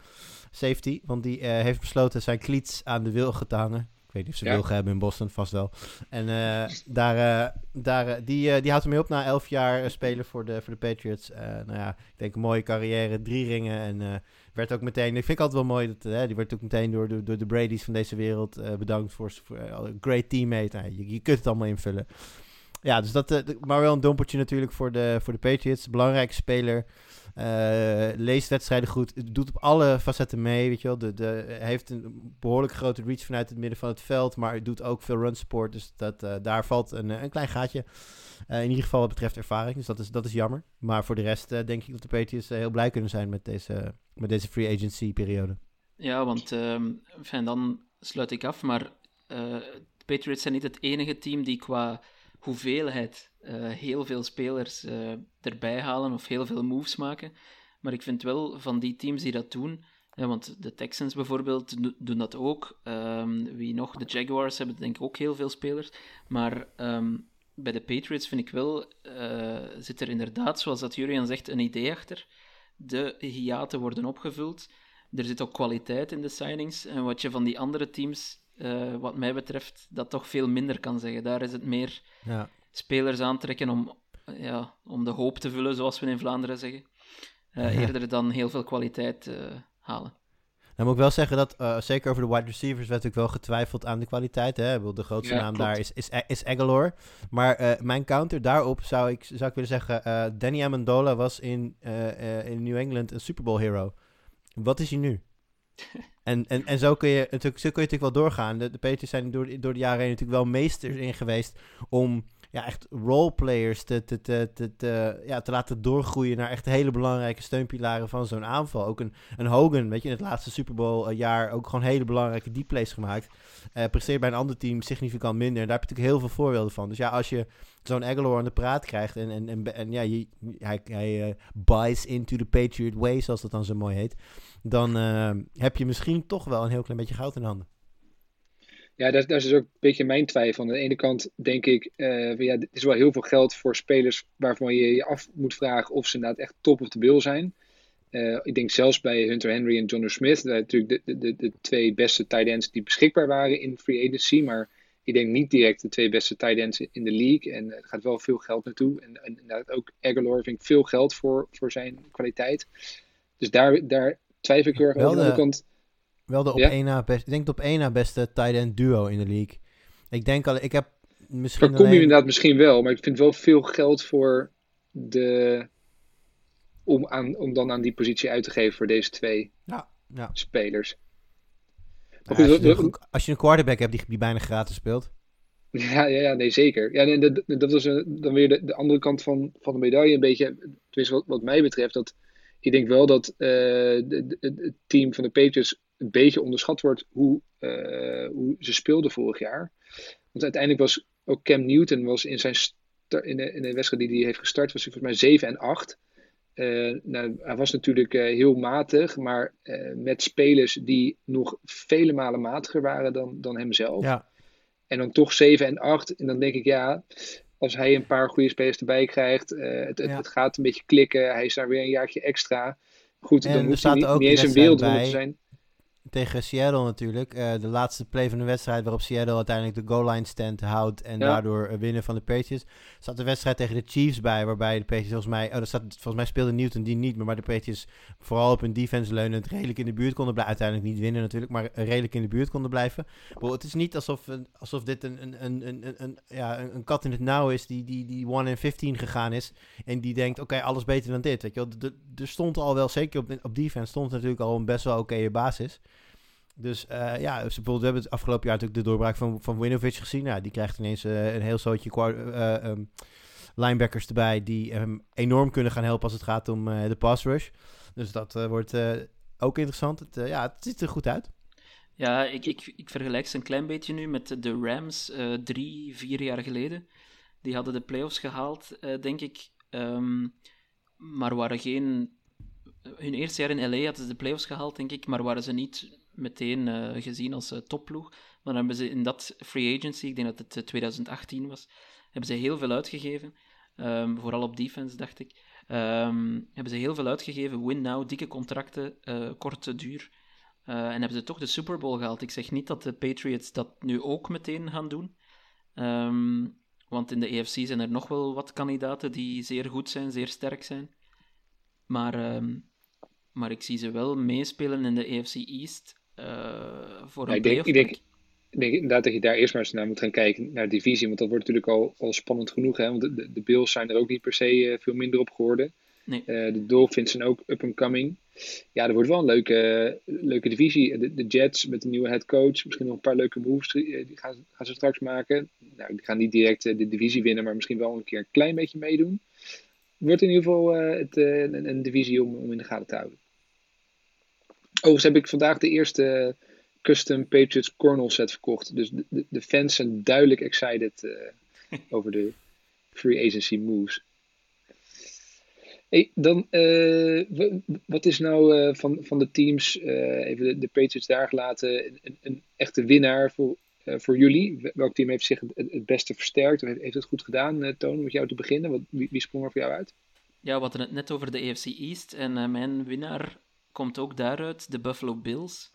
Speaker 3: safety. Want die heeft besloten zijn kliets aan de wilgen te hangen weet niet of ze ja. wilgen hebben in Boston, vast wel. En uh, daar, uh, daar, uh, die, die houdt ermee op na elf jaar spelen voor de, voor de Patriots. nou ja, ik denk een mooie carrière, drie ringen. En werd ook meteen, ik vind het altijd wel mooi, dat, die werd ook meteen door de, door de Brady's van deze wereld bedankt voor, voor een great teammate. Nou, je, je kunt het allemaal invullen. Ja, dus dat, maar wel een dompertje natuurlijk voor de, voor de Patriots. Belangrijke speler. Uh, leest wedstrijden goed. Doet op alle facetten mee. Weet je wel. De, de, heeft een behoorlijk grote reach vanuit het midden van het veld. Maar doet ook veel run support. Dus dat, uh, daar valt een, een klein gaatje. In ieder geval wat betreft ervaring. Dus dat is, dat is jammer. Maar voor de rest denk ik dat de Patriots heel blij kunnen zijn met deze, met deze free agency periode.
Speaker 4: Ja, want um, enfin, dan sluit ik af. Maar de Patriots zijn niet het enige team die qua hoeveelheid uh, heel veel spelers uh, erbij halen of heel veel moves maken. Maar ik vind wel van die teams die dat doen, want de Texans bijvoorbeeld doen dat ook. Um, wie nog? De Jaguars hebben denk ik ook heel veel spelers. Maar um, bij de Patriots vind ik wel, uh, zit er inderdaad, zoals dat Jurian zegt, een idee achter. De hiaten worden opgevuld. Er zit ook kwaliteit in de signings. En wat je van die andere teams wat mij betreft, dat toch veel minder kan zeggen. Daar is het meer ja. Spelers aantrekken om ja, om de hoop te vullen, zoals we in Vlaanderen zeggen. Uh, eerder dan heel veel kwaliteit uh, halen.
Speaker 3: Dan moet ik wel zeggen dat, uh, zeker over de wide receivers, werd natuurlijk wel getwijfeld aan de kwaliteit. Hè? De grootste ja, naam klopt. daar is, is, is Aguilar. Maar uh, mijn counter daarop zou ik, zou ik willen zeggen, uh, Danny Amendola was in, in New England een Super Bowl hero. Wat is hij nu? en, en, en zo kun je natuurlijk, zo kun je natuurlijk wel doorgaan. De, de Patriots zijn door, door de jaren heen natuurlijk wel meesters in geweest om ja, echt roleplayers te, te, te, te, ja, te laten doorgroeien naar echt hele belangrijke steunpilaren van zo'n aanval. Ook een, een Hogan, weet je, in het laatste Super Bowl uh, jaar ook gewoon hele belangrijke deep plays gemaakt. Uh, presteert bij een ander team significant minder. En daar heb je natuurlijk heel veel voorbeelden van. Dus ja, als je zo'n Aguilar aan de praat krijgt en, en, en, ja, hij, hij uh, buys into the Patriot way, zoals dat dan zo mooi heet, dan heb je misschien toch wel een heel klein beetje goud in handen.
Speaker 2: Ja, dat, dat is ook een beetje mijn twijfel. Aan de ene kant denk ik, uh, ja, dit is wel heel veel geld voor spelers waarvan je je af moet vragen of ze inderdaad echt top of the bill zijn. Uh, ik denk zelfs bij Hunter Henry en John Smith, dat natuurlijk de, de, de twee beste tight ends die beschikbaar waren in free agency. Maar ik denk niet direct de twee beste tight ends in de league. En er gaat wel veel geld naartoe. En, en inderdaad ook Aguilar vind ik veel geld voor, voor zijn kwaliteit. Dus daar, daar twijfel ik heel erg. Aan de andere kant
Speaker 3: wel de op ja. één na best, ik denk de op één na beste tight end duo in de league. Ik denk al, ik heb misschien.
Speaker 2: Daar kom je inderdaad misschien wel, maar ik vind wel veel geld voor de. Om, aan, om dan aan die positie uit te geven voor deze twee
Speaker 3: ja, ja.
Speaker 2: spelers.
Speaker 3: Als, je een, als, je een, quarterback hebt die, die bijna gratis speelt.
Speaker 2: Ja, ja, ja nee, zeker. Ja, nee, dat, dat was een, dan weer de, de, andere kant van, van de medaille. Een beetje, tenminste wat, wat mij betreft, dat ik denk wel dat uh, de, de, het team van de Patriots een beetje onderschat wordt hoe, uh, hoe ze speelden vorig jaar. Want uiteindelijk was ook Cam Newton was in, zijn in, de, in de wedstrijd die hij heeft gestart, was hij volgens mij 7 en 8. Uh, eh, nou, hij was natuurlijk uh, heel matig, maar met spelers die nog vele malen matiger waren dan, dan hemzelf.
Speaker 3: Ja.
Speaker 2: En dan toch 7 en 8. En dan denk ik, ja, als hij een paar goede spelers erbij krijgt, het, het, het, gaat een beetje klikken, hij is daar weer een jaartje extra. Goed, en dan hoeft hij niet, niet eens een wereldwonder te zijn
Speaker 3: tegen Seattle natuurlijk. Uh, de laatste play van de wedstrijd waarop Seattle uiteindelijk de goal line stand houdt en ja. daardoor uh, winnen van de Patriots. Zat de wedstrijd tegen de Chiefs bij, waarbij de Patriots volgens mij, oh, staat, volgens mij speelde Newton die niet, maar, maar de Patriots vooral op hun defense leunend redelijk in de buurt konden blijven. Uiteindelijk niet winnen natuurlijk, maar redelijk in de buurt konden blijven. Bro, het is niet alsof, alsof dit een, een, een, een, een, ja, een kat in het nauw is die, die, die 1 in 15 gegaan is en die denkt, oké, okay, alles beter dan dit. Weet je wel. Er stond al wel, zeker op, op defense, stond natuurlijk al een best wel oké basis. Dus uh, ja, we hebben het afgelopen jaar natuurlijk de doorbraak van, van Winovich gezien. Nou, die krijgt ineens uh, een heel zootje uh, linebackers erbij die hem enorm kunnen gaan helpen als het gaat om de pass rush. Dus dat wordt ook interessant. Het, ja, het ziet er goed uit.
Speaker 4: Ja, ik, ik, ik vergelijk ze een klein beetje nu met de Rams drie, vier jaar geleden. Die hadden de playoffs gehaald, denk ik. Um, maar waren geen... Hun eerste jaar in LA hadden ze de playoffs gehaald, denk ik. Maar waren ze niet meteen uh, gezien als uh, topploeg. Maar dan hebben ze in dat free agency, ik denk dat het 2018 was, hebben ze heel veel uitgegeven. Um, vooral op defense, dacht ik. Um, hebben ze heel veel uitgegeven. Win now, dikke contracten, korte duur. en hebben ze toch de Super Bowl gehaald. Ik zeg niet dat de Patriots dat nu ook meteen gaan doen. Um, want in de EFC zijn er nog wel wat kandidaten die zeer goed zijn, zeer sterk zijn. Maar, maar ik zie ze wel meespelen in de EFC East. Uh, voor een
Speaker 2: ja, ik, denk, ik, denk, ik denk inderdaad dat je daar eerst maar eens naar moet gaan kijken, naar de divisie. Want dat wordt natuurlijk al, al spannend genoeg. Hè? Want de, de Bills zijn er ook niet per se uh, veel minder op geworden.
Speaker 4: Nee.
Speaker 2: Uh, de Dolphins zijn ook up and coming. Ja, er wordt wel een leuke, leuke divisie. De, de, Jets met een nieuwe head coach. Misschien nog een paar leuke moves. Die gaan, gaan ze straks maken. Nou, die gaan niet direct de divisie winnen, maar misschien wel een keer een klein beetje meedoen. Wordt in ieder geval het, een, een, divisie om, om in de gaten te houden. Overigens heb ik vandaag de eerste custom Patriots Cornell set verkocht. Dus de, de fans zijn duidelijk excited uh, over de free agency moves. Hey, dan, uh, wat is nou uh, van, van de teams, even de, Patriots daar gelaten, een, echte winnaar voor, voor jullie? Welk team heeft zich het, het beste versterkt? Of heeft, het goed gedaan, Toon, met jou te beginnen? Wat, wie, wie sprong er voor jou uit?
Speaker 4: Ja, we hadden het net over de AFC East. En mijn winnaar komt ook daaruit, de Buffalo Bills.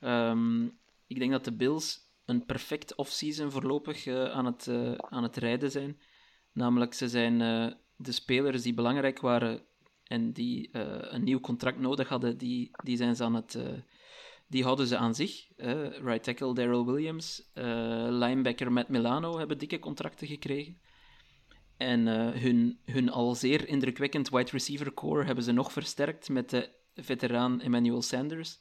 Speaker 4: Um, ik denk dat de Bills een perfect offseason voorlopig uh, aan, het, uh, aan het rijden zijn. Namelijk, ze zijn uh, de spelers die belangrijk waren en die een nieuw contract nodig hadden, die, die zijn ze aan het... Die houden ze aan zich. right tackle Daryl Williams, linebacker Matt Milano hebben dikke contracten gekregen. En hun, hun al zeer indrukwekkend wide receiver core hebben ze nog versterkt met de veteraan Emmanuel Sanders.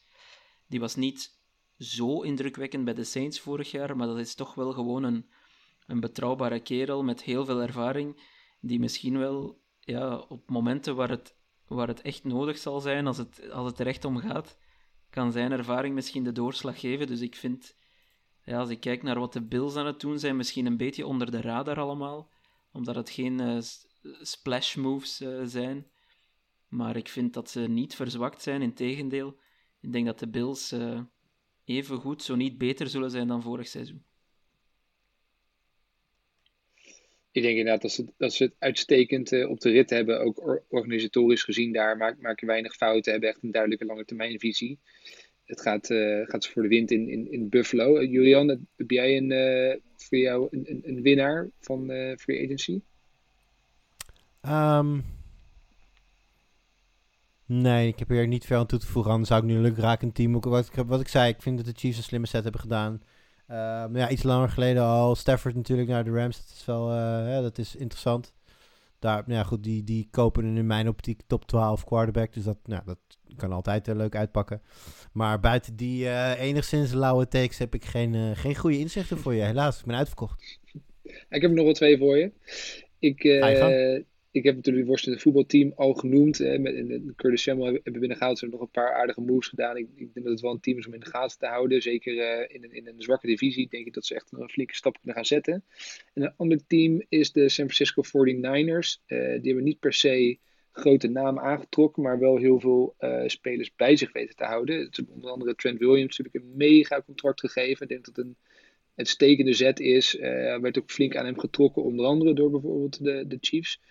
Speaker 4: Die was niet zo indrukwekkend bij de Saints vorig jaar, maar dat is toch wel gewoon een, een betrouwbare kerel met heel veel ervaring, die misschien wel ja, op momenten waar het, waar het echt nodig zal zijn, als het, als het er echt om gaat, kan zijn ervaring misschien de doorslag geven. Dus ik vind, ja, als ik kijk naar wat de Bills aan het doen zijn, misschien een beetje onder de radar allemaal, omdat het geen uh, splash moves uh, zijn. Maar ik vind dat ze niet verzwakt zijn, integendeel. Ik denk dat de Bills uh, even goed, zo niet beter zullen zijn dan vorig seizoen.
Speaker 2: Ik denk inderdaad dat ze, dat ze het uitstekend uh, op de rit hebben, ook or organisatorisch gezien daar. Maak, maken weinig fouten, hebben echt een duidelijke lange termijn visie. Het gaat, uh, gaat ze voor de wind in, in, in Buffalo. Uh, Julian, heb jij een, voor jou een, een, een winnaar van Free Agency?
Speaker 3: Um, Nee, ik heb hier niet veel aan toe te voegen. Anders zou ik nu raken een team. Wat ik, wat ik zei, ik vind dat de Chiefs een slimme set hebben gedaan. Uh, ja, iets langer geleden al. Stafford natuurlijk naar de Rams. Dat is wel uh, dat is interessant. Daar, nou ja, goed, die, die kopen in mijn optiek top 12 quarterback. Dus dat, nou, dat kan altijd uh, leuk uitpakken. Maar buiten die enigszins lauwe takes heb ik geen, geen goede inzichten voor je. Helaas, ik ben uitverkocht.
Speaker 2: Ik heb nog wel twee voor je. Ik, ik heb natuurlijk het voetbalteam al genoemd. Hè, met, en Curtis Samuel hebben binnengehaald. Ze hebben nog een paar aardige moves gedaan. Ik, denk dat het wel een team is om in de gaten te houden. Zeker uh, in, een, in een zwakke divisie denk ik dat ze echt een flinke stap kunnen gaan zetten. En een ander team is de San Francisco 49ers. Uh, eh, die hebben niet per se grote namen aangetrokken, maar wel heel veel uh, spelers bij zich weten te houden. Onder andere Trent Williams natuurlijk een mega contract gegeven. Ik denk dat het een uitstekende zet is. Uh, werd ook flink aan hem getrokken, onder andere door bijvoorbeeld de, de Chiefs.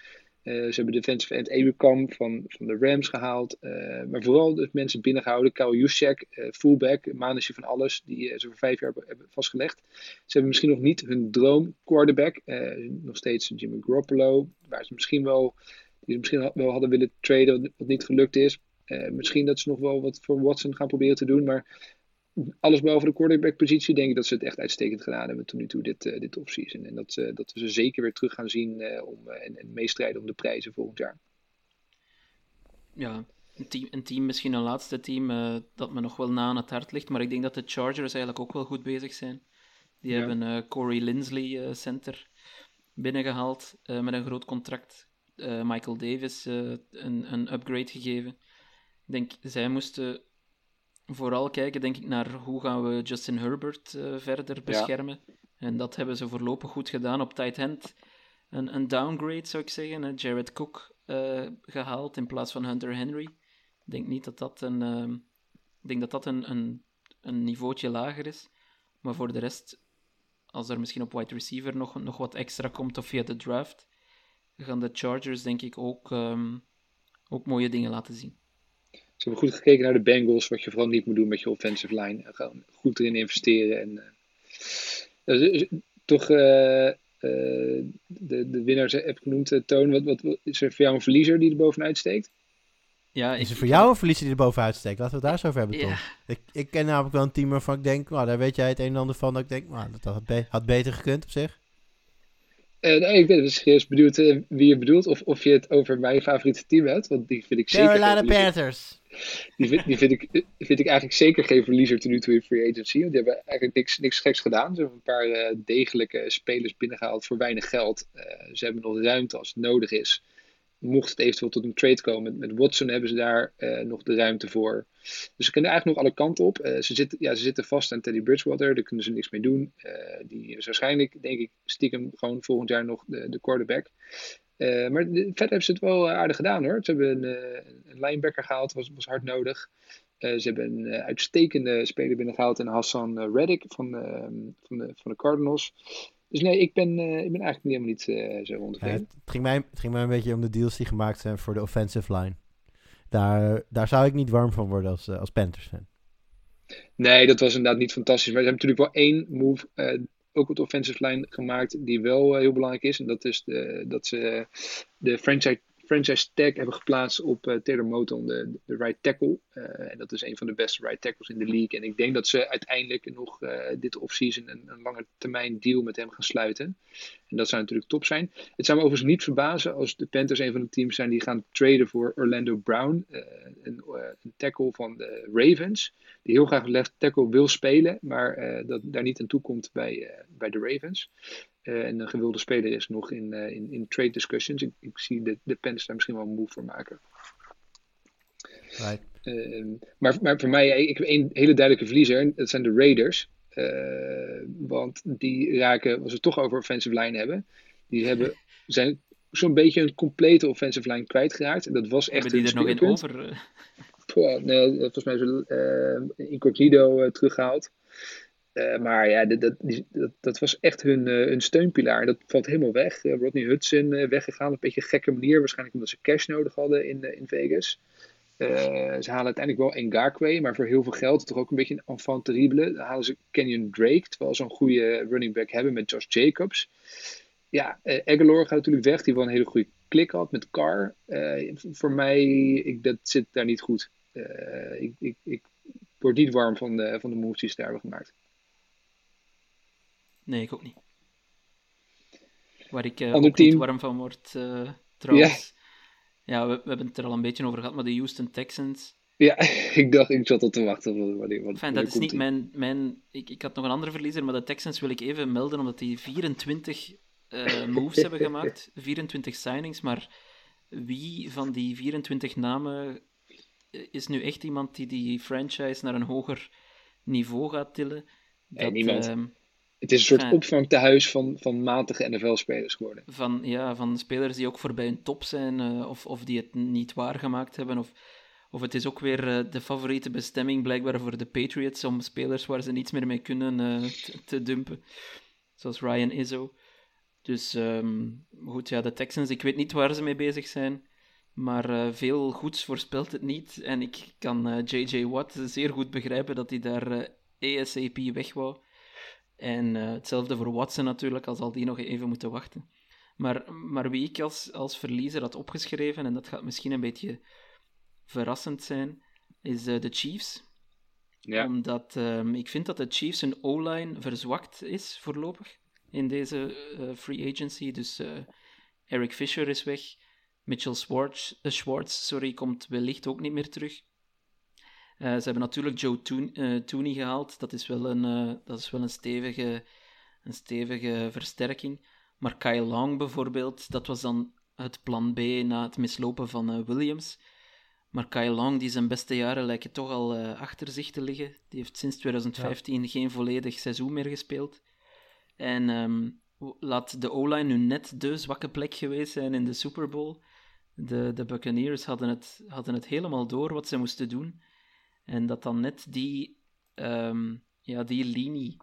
Speaker 2: Uh, ze hebben defensive end Ebukam van, van de Rams gehaald. Uh, maar vooral de mensen binnengehouden. Kyle Juszczyk, uh, fullback, manager van alles. Die ze voor vijf jaar hebben vastgelegd. Ze hebben misschien nog niet hun droom quarterback. nog steeds Jimmy Garoppolo. Waar ze misschien wel, die ze misschien wel hadden willen traden. Wat niet gelukt is. misschien dat ze nog wel wat voor Watson gaan proberen te doen. Maar alles boven de quarterback-positie denk ik dat ze het echt uitstekend gedaan hebben tot nu toe dit, uh, dit offseason. En dat, uh, dat we ze zeker weer terug gaan zien uh, om, en, en meestrijden om de prijzen volgend jaar.
Speaker 4: Ja, een team, een team misschien een laatste team dat me nog wel na aan het hart ligt, maar ik denk dat de Chargers eigenlijk ook wel goed bezig zijn. Die ja. hebben Corey Linsley center binnengehaald met een groot contract. Michael Davis een, een upgrade gegeven. Ik denk, zij moesten vooral kijken, denk ik, naar hoe gaan we Justin Herbert uh, verder beschermen. Ja. En dat hebben ze voorlopig goed gedaan op tight end. Een, een downgrade, zou ik zeggen. Hè? Jared Cook uh, gehaald in plaats van Hunter Henry. Ik denk niet dat dat een, uh, ik denk dat dat een, een, een niveautje lager is. Maar voor de rest, als er misschien op wide receiver nog, nog wat extra komt of via de draft, gaan de Chargers denk ik ook, um, ook mooie dingen laten zien.
Speaker 2: Ze hebben goed gekeken naar de Bengals, wat je vooral niet moet doen met je offensive line. Gewoon goed erin investeren. En, uh, toch uh, de, de winnaars heb ik genoemd, Toon. Wat, wat, is er voor jou een verliezer die er bovenuit steekt?
Speaker 3: Ja, is er voor jou een verliezer die er bovenuit steekt? Laten we het daar zo over hebben, Tom. Ik, ik ken namelijk wel een team waarvan ik denk, nou, daar weet jij het een en ander van. Dat ik denk, nou, dat had, be had beter gekund op zich.
Speaker 2: Uh, nee, ik ben dus serieus benieuwd uh, wie je bedoelt. Of, of je het over mijn favoriete team hebt. Want die vind ik zeker...
Speaker 3: Carolina Panthers.
Speaker 2: Die, vind, die vind, ik, vind ik eigenlijk zeker geen verliezer ten nu toe in free agency. Want die hebben eigenlijk niks, niks geks gedaan. Ze hebben een paar uh, degelijke spelers binnengehaald voor weinig geld. ze hebben nog ruimte als het nodig is mocht het eventueel tot een trade komen met, Watson, hebben ze daar uh, nog de ruimte voor. Dus ze kunnen eigenlijk nog alle kanten op. Uh, ze, zitten, ja, ze zitten vast aan Teddy Bridgewater, daar kunnen ze niks mee doen. Uh, die is waarschijnlijk, denk ik, stiekem gewoon volgend jaar nog de, de quarterback. maar verder hebben ze het wel aardig gedaan hoor. Ze hebben een, een linebacker gehaald, was, was hard nodig. ze hebben een uitstekende speler binnengehaald in Hassan Reddick van, van, de, van de Cardinals. Dus nee, ik ben, uh, ik ben eigenlijk helemaal niet uh, zo ontevreden.
Speaker 3: Ja, het, ging mij, het ging mij een beetje om de deals die gemaakt zijn voor de offensive line. Daar, daar zou ik niet warm van worden als, uh, als Panthers fan.
Speaker 2: Nee, dat was inderdaad niet fantastisch. Maar ze hebben natuurlijk wel één move ook op de offensive line gemaakt die wel heel belangrijk is. En dat is de, dat ze de franchise franchise tag hebben geplaatst op uh, Taylor Moton, de, de right tackle. Uh, en dat is een van de beste right tackles in de league. En ik denk dat ze uiteindelijk nog uh, dit offseason een, een lange termijn deal met hem gaan sluiten. En dat zou natuurlijk top zijn. Het zou me overigens niet verbazen als de Panthers een van de teams zijn die gaan traden voor Orlando Brown. Een, een, tackle van de Ravens. Die heel graag left tackle wil spelen, maar dat daar niet aan toe komt bij, bij de Ravens. Uh, en een gewilde speler is nog in, uh, in, in trade discussions. Ik, ik zie de, de Panthers daar misschien wel een move voor maken.
Speaker 3: Right.
Speaker 2: Uh, maar, maar voor mij, ik heb één hele duidelijke verliezer. Dat zijn de Raiders. want die raken, als we het toch over offensive line hebben. Die hebben, zijn zo'n beetje een complete offensive line kwijtgeraakt. En dat was echt
Speaker 4: Hebben die er nog in over?
Speaker 2: Poh, nee, volgens mij is uh, Incognito teruggehaald. Uh, maar ja, dat, dat, dat, was echt hun, uh, hun steunpilaar. Dat valt helemaal weg. Uh, Rodney Hudson weggegaan op een beetje gekke manier. Waarschijnlijk omdat ze cash nodig hadden in, in Vegas. ze halen uiteindelijk wel Ngakwe, maar voor heel veel geld. Toch ook een beetje een enfant terrible. Dan halen ze Kenyon Drake, terwijl ze een goede running back hebben met Josh Jacobs. Ja, Aguilar gaat natuurlijk weg, die wel een hele goede klik had met Carr. voor mij, ik, dat zit daar niet goed. ik, ik, ik word niet warm van de, van de moves die ze daar hebben gemaakt.
Speaker 4: Nee, ik ook niet. Waar ik uh, ook niet warm van word, uh, trouwens. Ja, ja we, we, hebben het er al een beetje over gehad, maar de Houston Texans.
Speaker 2: Ja, ik dacht, ik zat al te wachten. Wanneer,
Speaker 4: enfin, dat is niet mijn... mijn ik, ik had nog een andere verliezer, maar de Texans wil ik even melden, omdat die 24 uh, moves hebben gemaakt. 24 signings, maar wie van die 24 namen is nu echt iemand die die franchise naar een hoger niveau gaat tillen?
Speaker 2: Dat, niemand. Het is een soort ja. opvangtehuis van, van matige NFL-spelers geworden.
Speaker 4: Van, ja, van spelers die ook voorbij een top zijn, uh, of, of die het niet waargemaakt hebben. Of, of het is ook weer uh, de favoriete bestemming blijkbaar voor de Patriots om spelers waar ze niets meer mee kunnen uh, te, te, dumpen. Zoals Ryan Izzo. Dus um, goed, ja, de Texans, ik weet niet waar ze mee bezig zijn. Maar veel goeds voorspelt het niet. En ik kan J.J. Watt zeer goed begrijpen dat hij daar ASAP weg wou. En uh, hetzelfde voor Watson natuurlijk, al zal die nog even moeten wachten. Maar, maar wie ik als, als verliezer had opgeschreven, en dat gaat misschien een beetje verrassend zijn, is uh, de Chiefs.
Speaker 2: Ja.
Speaker 4: Omdat um, ik vind dat de Chiefs een O-line verzwakt is voorlopig in deze uh, free agency. Dus Eric Fisher is weg. Mitchell Schwartz, Schwartz sorry, komt wellicht ook niet meer terug. Uh, ze hebben natuurlijk Joe Toon, uh, Tooney gehaald. Dat is wel een, uh, dat is wel een, stevige, een stevige versterking. Maar Kyle Long bijvoorbeeld, dat was dan het plan B na het mislopen van Williams. Maar Kyle Long, die zijn beste jaren lijken toch al achter zich te liggen. Die heeft sinds 2015 ja. geen volledig seizoen meer gespeeld. En um, laat de O-line nu net de zwakke plek geweest zijn in de Super Bowl. De, de Buccaneers hadden het, hadden het helemaal door wat ze moesten doen. En dat dan net die, um, ja, die linie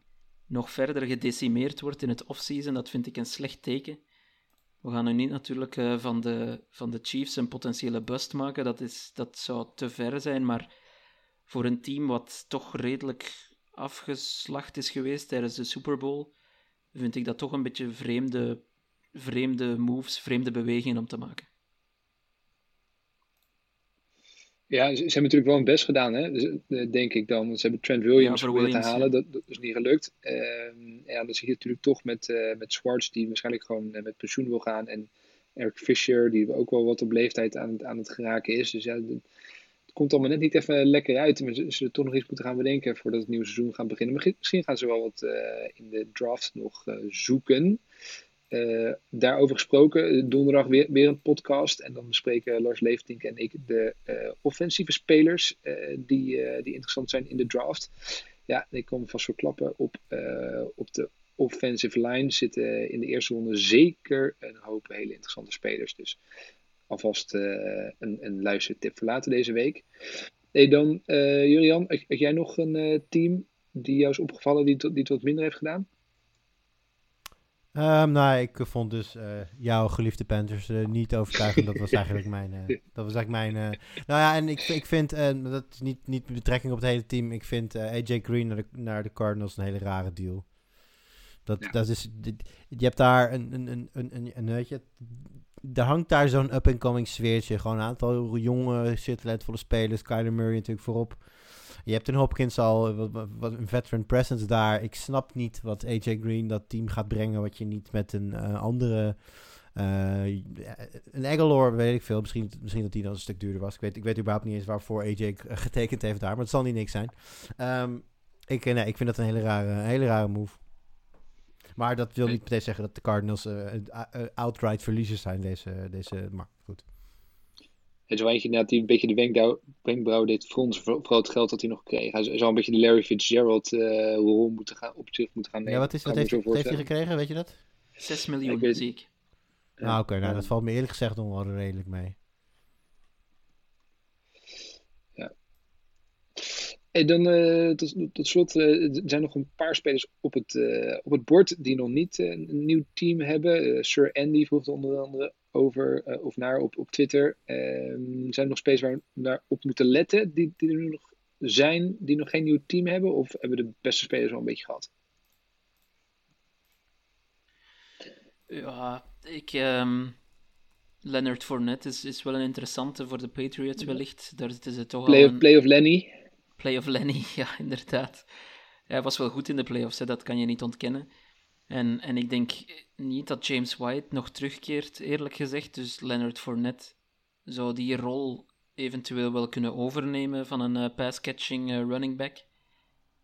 Speaker 4: nog verder gedecimeerd wordt in het offseason, dat vind ik een slecht teken. We gaan nu niet natuurlijk uh, van, de, van de Chiefs een potentiële bust maken, dat, is, dat zou te ver zijn, maar voor een team wat toch redelijk afgeslacht is geweest tijdens de Super Bowl, vind ik dat toch een beetje vreemde, vreemde moves, vreemde bewegingen om te maken.
Speaker 2: Ja, ze, ze, hebben natuurlijk wel hun best gedaan, hè? Dus, uh, denk ik dan. Ze hebben Trent Williams ja, te halen, ja. dat, dat, is niet gelukt. Uh, ja, dan zie je natuurlijk toch met, uh, met Swartz, die waarschijnlijk gewoon met pensioen wil gaan. En Eric Fisher, die ook wel wat op leeftijd aan, aan het geraken is. Dus ja, het komt allemaal net niet even lekker uit. Maar ze zullen toch nog iets moeten gaan bedenken voordat het nieuwe seizoen gaat beginnen. Maar misschien gaan ze wel wat in de draft nog zoeken. Uh, daarover gesproken, donderdag weer, weer een podcast. En dan bespreken Lars Leeftink en ik de uh, offensieve spelers die, die interessant zijn in de draft. Ja, ik kom vast verklappen. Op, op de offensive line zitten in de eerste ronde zeker een hoop hele interessante spelers. Dus alvast een, een luistertip voor later deze week. Hey, dan, Julian, heb jij nog een team die jou is opgevallen die, die het wat minder heeft gedaan?
Speaker 3: Um, nou, ik vond dus uh, jouw geliefde Panthers uh, niet overtuigend. Dat was eigenlijk mijn. Uh, dat was eigenlijk mijn. nou ja, en ik, ik vind. dat is niet, niet betrekking op het hele team. Ik vind AJ Green naar de, naar de Cardinals een hele rare deal. Dat,
Speaker 2: Ja.
Speaker 3: dat is, je hebt daar een, een, een, een, een, een- weet je, er hangt daar zo'n up-and-coming sfeertje. Gewoon een aantal jonge, zeer talentvolle spelers. Kyler Murray natuurlijk voorop. Je hebt een Hopkins al, wat, wat- een veteran presence daar. Ik snap niet wat AJ Green dat team gaat brengen, wat je niet met een eh, andere... eh, een Aguilar, weet ik veel. Misschien, misschien dat die dan een stuk duurder was. Ik weet, ik weet überhaupt niet eens waarvoor AJ k- getekend heeft daar. Maar het zal niet niks zijn. Ehm, ik, eh, nee, ik vind dat een hele rare, hele rare move. Maar dat wil niet meteen zeggen dat de Cardinals eh, eh, eh, outright verliezers zijn deze, deze maar goed.
Speaker 2: Is wel eentje die een beetje de wenkbrauw, wenkbrauw deed fronsen. voor- Vooral het geld dat hij nog kreeg. Hij zou een beetje de Larry Fitzgerald eh rol moeten gaan, op zich moeten gaan nemen.
Speaker 3: Ja, wat, is, wat heeft,
Speaker 2: zo
Speaker 3: wat heeft hij gekregen, weet je dat?
Speaker 4: 6 miljoen,
Speaker 2: Ik weet-
Speaker 4: zie ik.
Speaker 2: Ja.
Speaker 3: nou oké, nou, dat
Speaker 2: Ja.
Speaker 3: valt me eerlijk gezegd nog wel redelijk mee.
Speaker 2: En dan eh, tot, tot slot eh, er zijn nog een paar spelers op het, eh, op het bord die nog niet een nieuw team hebben. Sir Andy vroeg er onder andere over eh, of naar op, op Twitter. Ehm, zijn er nog spelers waar we naar op moeten letten die, die er nu nog zijn, die nog geen nieuw team hebben? Of hebben de beste spelers al een beetje gehad?
Speaker 4: Ja, ik... ehm, Leonard Fournette is, is wel een interessante voor de Patriots wellicht. Daar zitten ze toch al
Speaker 2: of,
Speaker 4: een...
Speaker 2: play of Lenny.
Speaker 4: Play of Lenny, ja, inderdaad. Hij was wel goed in de playoffs, hè, dat kan je niet ontkennen. En, en ik denk niet dat James White nog terugkeert, eerlijk gezegd. Dus Leonard Fournette zou die rol eventueel wel kunnen overnemen van een eh, pass-catching eh, running back.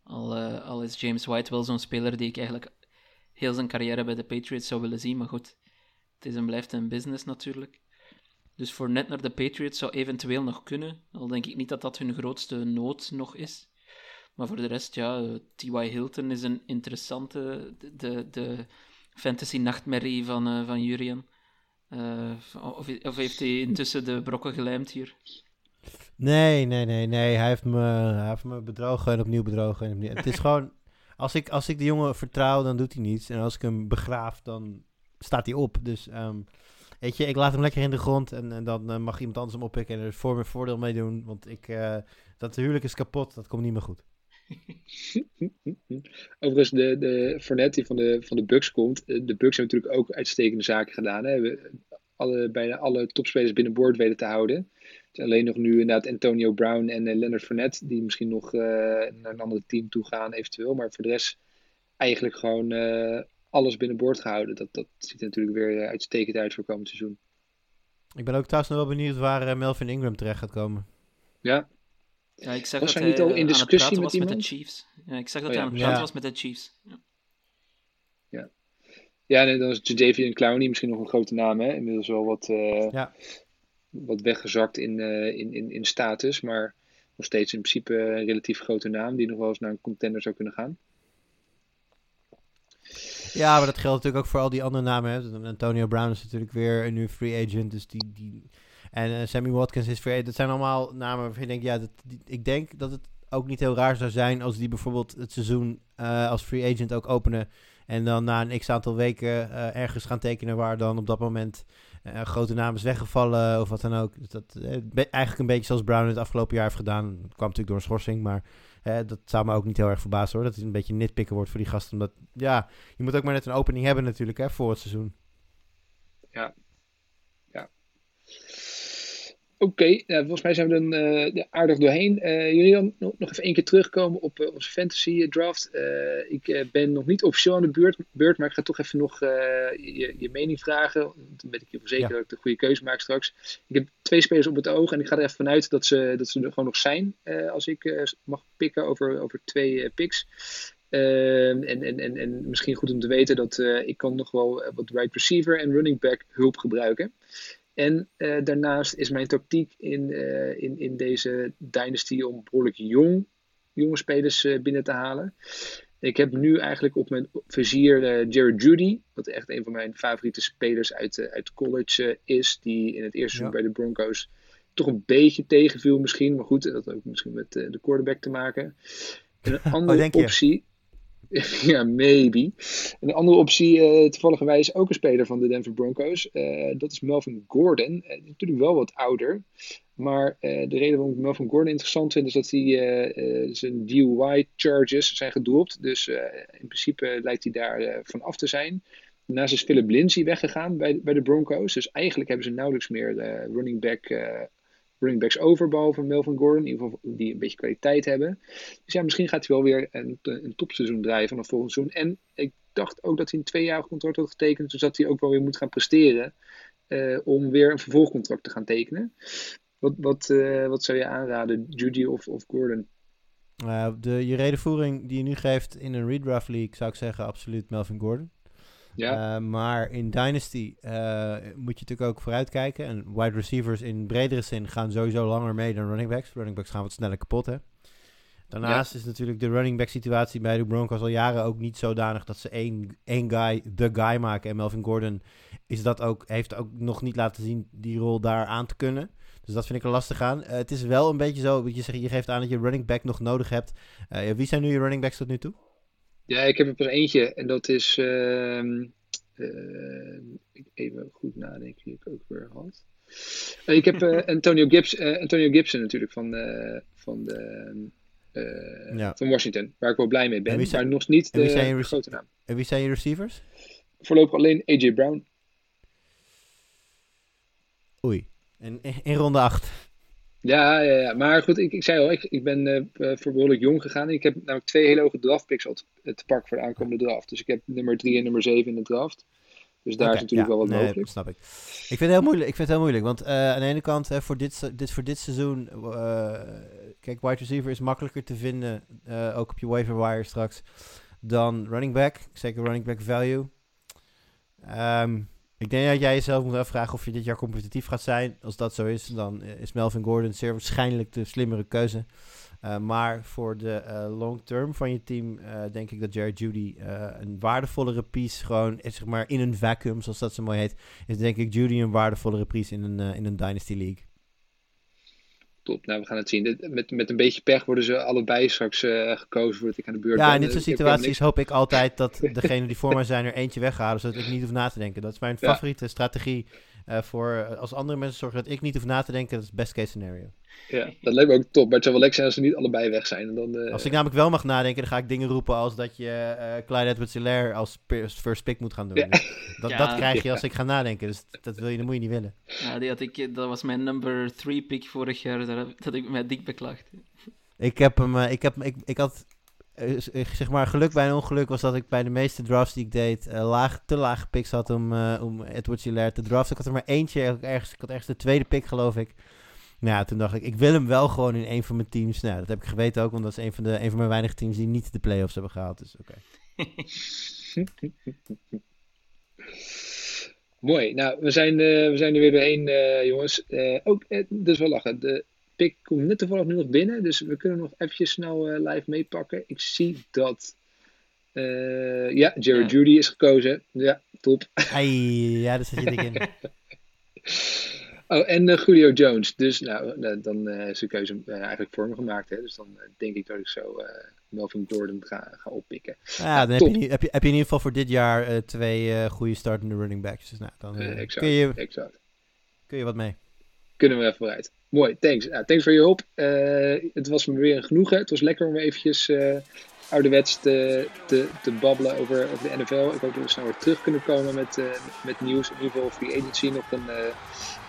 Speaker 4: Al, eh, al is James White wel zo'n speler die ik eigenlijk heel zijn carrière bij de Patriots zou willen zien. Maar goed, het is en blijft een business natuurlijk. Dus voor net naar de Patriots zou eventueel nog kunnen. Al denk ik niet dat dat hun grootste nood nog is. Maar voor de rest, ja, eh, T.Y. Hilton is een interessante, de, de, fantasy-nachtmerrie van, eh, van Jurian. Eh, of, of heeft hij intussen de brokken gelijmd hier?
Speaker 3: Nee, nee, nee, nee. Hij heeft me, hij heeft me bedrogen en opnieuw bedrogen. En opnieuw. Het is gewoon, als ik, als ik de jongen vertrouw, dan doet hij niets. En als ik hem begraaf, dan staat hij op. Dus, ehm, weet je, ik laat hem lekker in de grond. En, dan mag iemand anders hem oppikken en er voor mijn voordeel mee doen. Want ik, dat huwelijk is kapot, dat komt niet meer goed.
Speaker 2: Overigens, de, de Fournette die van de, van de Bucks komt. eh, De Bucks hebben natuurlijk ook uitstekende zaken gedaan. Hè. We, alle, bijna alle topspelers binnenboord weten te houden. Alleen nog nu inderdaad Antonio Brown en eh, Leonard Fournette die misschien nog eh, naar een ander team toe gaan eventueel. Maar voor de rest eigenlijk gewoon eh, alles binnenboord gehouden. Dat, dat ziet er natuurlijk weer uitstekend uit voor komend seizoen.
Speaker 3: Ik ben ook trouwens nog wel benieuwd waar Melvin Ingram terecht gaat komen.
Speaker 2: Ja,
Speaker 4: Ja, ik zag
Speaker 2: Was
Speaker 4: dat
Speaker 2: hij niet al in
Speaker 4: aan het
Speaker 2: discussie met
Speaker 4: was met de
Speaker 2: iemand?
Speaker 4: Chiefs. Ja, ik zag dat
Speaker 2: Oh,
Speaker 4: hij aan het praten
Speaker 3: Ja.
Speaker 4: was met de Chiefs. Ja.
Speaker 2: ja en dan is Jadavian Clowney misschien nog een grote naam. Hè? Inmiddels wel wat, eh,
Speaker 3: Ja.
Speaker 2: wat weggezakt in, eh, in, in, in status. Maar nog steeds in principe een relatief grote naam. Die nog wel eens naar een contender zou kunnen gaan.
Speaker 3: Ja, maar dat geldt natuurlijk ook voor al die andere namen. Hè. Antonio Brown is natuurlijk weer een nu free agent. Dus die, die... En eh, Sammy Watkins is agent. Dat zijn allemaal namen waarvan je denkt... Ja, dat, ik denk dat het ook niet heel raar zou zijn... als die bijvoorbeeld het seizoen eh, als free agent ook openen... en dan na een x-aantal weken eh, ergens gaan tekenen... waar dan op dat moment grote naam is weggevallen of wat dan ook. Dus dat, eigenlijk een beetje zoals Brown het afgelopen jaar heeft gedaan. Dat kwam natuurlijk door een schorsing, maar... dat zou me ook niet heel erg verbazen hoor. Dat het een beetje nitpikken wordt voor die gasten. Omdat, ja, je moet ook maar net een opening hebben natuurlijk hè, voor het seizoen.
Speaker 2: Oké, nou, volgens mij zijn we dan eh, aardig doorheen. Eh jullie dan nog, nog even één keer terugkomen op eh, onze fantasy draft. Ik ben nog niet officieel aan de beurt, beurt, maar ik ga toch even nog je, je mening vragen. Dan weet ik hiervoor zeker
Speaker 3: Ja.
Speaker 2: dat ik de goede keuze maak straks. Ik heb twee spelers op het oog en ik ga er even vanuit dat ze, dat ze er gewoon nog zijn. als ik mag pikken over, over twee picks. Ehm, en, en, en, en misschien goed om te weten dat ik kan nog wel wat right receiver en running back hulp gebruiken. En eh, daarnaast is mijn tactiek in, eh, in, in deze dynasty om behoorlijk jong, jonge spelers eh, binnen te halen. Ik heb nu eigenlijk op mijn vizier Jared Judy, wat echt een van mijn favoriete spelers uit, uit college is. Die in het eerste seizoen bij de Broncos toch een beetje tegenviel misschien. Maar goed, dat had ook misschien met de quarterback te maken. En een andere optie. ja, maybe. Een andere optie, uh, toevallig ook een speler van de Denver Broncos. Uh, dat is Melvin Gordon. Uh, natuurlijk wel wat ouder. Maar de reden waarom ik Melvin Gordon interessant vind, is dat hij zijn DUI charges zijn gedropt. Dus in principe lijkt hij daar van af te zijn. Daarnaast is Philip Lindsay weggegaan bij, bij de Broncos. Dus eigenlijk hebben ze nauwelijks meer running back running backs over, behalve Melvin Gordon, in ieder geval die een beetje kwaliteit hebben. Dus ja, misschien gaat hij wel weer een, een topseizoen draaien vanaf volgend seizoen. En ik dacht ook dat hij een tweejarig contract had getekend, dus dat hij ook wel weer moet gaan presteren uh, om weer een vervolgcontract te gaan tekenen. Wat, wat, uh, wat zou je aanraden, Judy of, of Gordon?
Speaker 3: Uh, de, je redenvoering die je nu geeft in een redraft league, zou ik zeggen absoluut Melvin Gordon. Ja. Uh, maar in Dynasty uh, moet je natuurlijk ook vooruitkijken. En wide receivers in bredere zin gaan sowieso langer mee dan running backs. Running backs gaan wat sneller kapot, hè. Daarnaast ja. is natuurlijk de running back situatie bij de Broncos al jaren ook niet zodanig dat ze één, één guy de guy maken. En Melvin Gordon is dat ook, heeft ook nog niet laten zien die rol daar aan te kunnen. Dus dat vind ik er lastig aan. Uh, het is wel een beetje zo, je, zegt, je geeft aan dat je running back nog nodig hebt. wie zijn nu je running backs tot nu toe?
Speaker 2: Ja, ik heb er pas eentje en dat is. Uh, even goed nadenken wie ik ook weer had. Uh, ik heb uh, Antonio, Gibbs, Antonio Gibson natuurlijk van, van, de, ja. van Washington, waar ik wel blij mee ben. Zijn, maar nog niet de, de grote naam.
Speaker 3: En wie zijn je receivers?
Speaker 2: Voorlopig alleen AJ Brown.
Speaker 3: Oei. En in ronde 8.
Speaker 2: Ja, ja, ja, maar goed, ik, ik zei al, ik, ik ben uh, voor behoorlijk jong gegaan. Ik heb namelijk twee hele hoge draftpicks al te, te pakken voor de aankomende draft. Dus ik heb nummer 3 en nummer 7 in de draft. Dus daar is natuurlijk wel wat nee, mogelijk.
Speaker 3: snap ik. Ik vind het heel moeilijk. Ik vind het heel moeilijk. Want uh, aan de ene kant, hè, voor, dit, dit, voor dit seizoen... Uh, kijk, wide receiver is makkelijker te vinden. ook op je waiver wire straks. Dan running back. Zeker running back value. Um, ik denk dat jij jezelf moet afvragen of je dit jaar competitief gaat zijn. Als dat zo is, dan eh, is Melvin Gordon zeer waarschijnlijk de slimmere keuze. Uh, maar voor de uh, long term van je team denk ik dat Jared Judy een waardevollere piece gewoon zeg maar in een vacuüm, zoals dat zo mooi heet, is denk ik Judy een waardevollere piece in een, in een Dynasty League
Speaker 2: top. Nou, we gaan het zien. Met, met een beetje pech worden ze allebei straks uh, gekozen, word ik aan de beurt.
Speaker 3: Ja, in dit soort situaties hoop ik altijd dat degene die voor mij zijn er eentje weghalen, zodat ik niet hoef na te denken. Dat is mijn favoriete strategie uh, voor eh, als andere mensen zorgen dat ik niet hoef na te denken. Dat is best case scenario.
Speaker 2: Ja, dat lijkt me ook top. Maar het zou wel lekker zijn als ze niet allebei weg zijn. En dan, uh...
Speaker 3: Als ik namelijk wel mag nadenken, dan ga ik dingen roepen als dat je uh, Clyde Edwards-Hilaire als first pick moet gaan doen. Dus dat, dat krijg je als ik ga nadenken. Dus dat, wil je, dat moet je niet willen.
Speaker 4: Ja, die had ik, dat was mijn number 3 pick vorig jaar. Dat had ik mij dik beklaagd.
Speaker 3: Ik heb hem, ik, heb, ik, ik had zeg maar, geluk bij een ongeluk was dat ik bij de meeste drafts die ik deed uh, laag, te lage picks had om, uh, om Edward Hilaire te draften. Ik had er maar eentje, ergens, ik had ergens de tweede pick geloof ik. Nou ja, toen dacht ik, ik wil hem wel gewoon in een van mijn teams. Nou, dat heb ik geweten ook, want dat is een van, de, een van mijn weinige teams die niet de playoffs hebben gehaald. Dus oké.
Speaker 2: Mooi. Nou, we zijn, uh, we zijn er weer doorheen, uh, jongens. Uh, ook, dus wel lachen. De pick komt net toevallig nu nog binnen, dus we kunnen nog eventjes snel live meepakken. Ik zie dat... ja, Jared Judy is gekozen. Ja, top.
Speaker 3: Ai, ja, daar zit je dik in.
Speaker 2: Oh, en uh, Julio Jones. Dus nou, uh, dan uh, is de keuze eigenlijk voor me gemaakt. Hè? Dus dan denk ik dat ik zo Melvin Gordon ga, ga oppikken.
Speaker 3: Ja, dan heb je, heb, je, heb je in ieder geval voor dit jaar twee goede startende running backs. Dus nou, dan
Speaker 2: exact,
Speaker 3: kun, je,
Speaker 2: exact.
Speaker 3: kun je wat mee.
Speaker 2: Kunnen we even vooruit. Mooi, thanks. Nou, thanks voor je hulp. het was me weer een genoegen. Het was lekker om eventjes ouderwets te, te, te babbelen over, over de NFL. Ik hoop dat we snel weer terug kunnen komen met, met nieuws. In ieder geval free agency nog een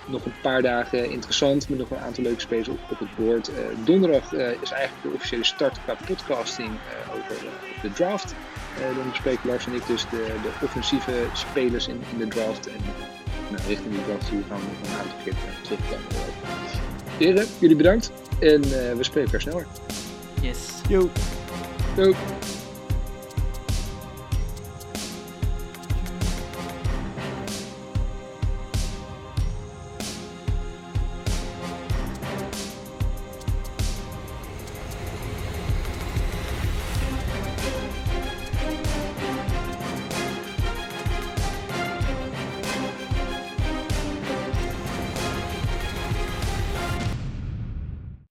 Speaker 2: nog een paar dagen interessant met nog een aantal leuke spelers op, op het boord. Uh, donderdag uh, is eigenlijk de officiële start qua podcasting uh, over de draft. dan bespreken Lars en ik dus de, de offensieve spelers in, in de draft. En nou, richting die draft gaan we nog een aantal keer terugkomen. Heren, jullie bedankt en we spreken elkaar sneller.
Speaker 4: Yes.
Speaker 3: Yo.
Speaker 2: Yo.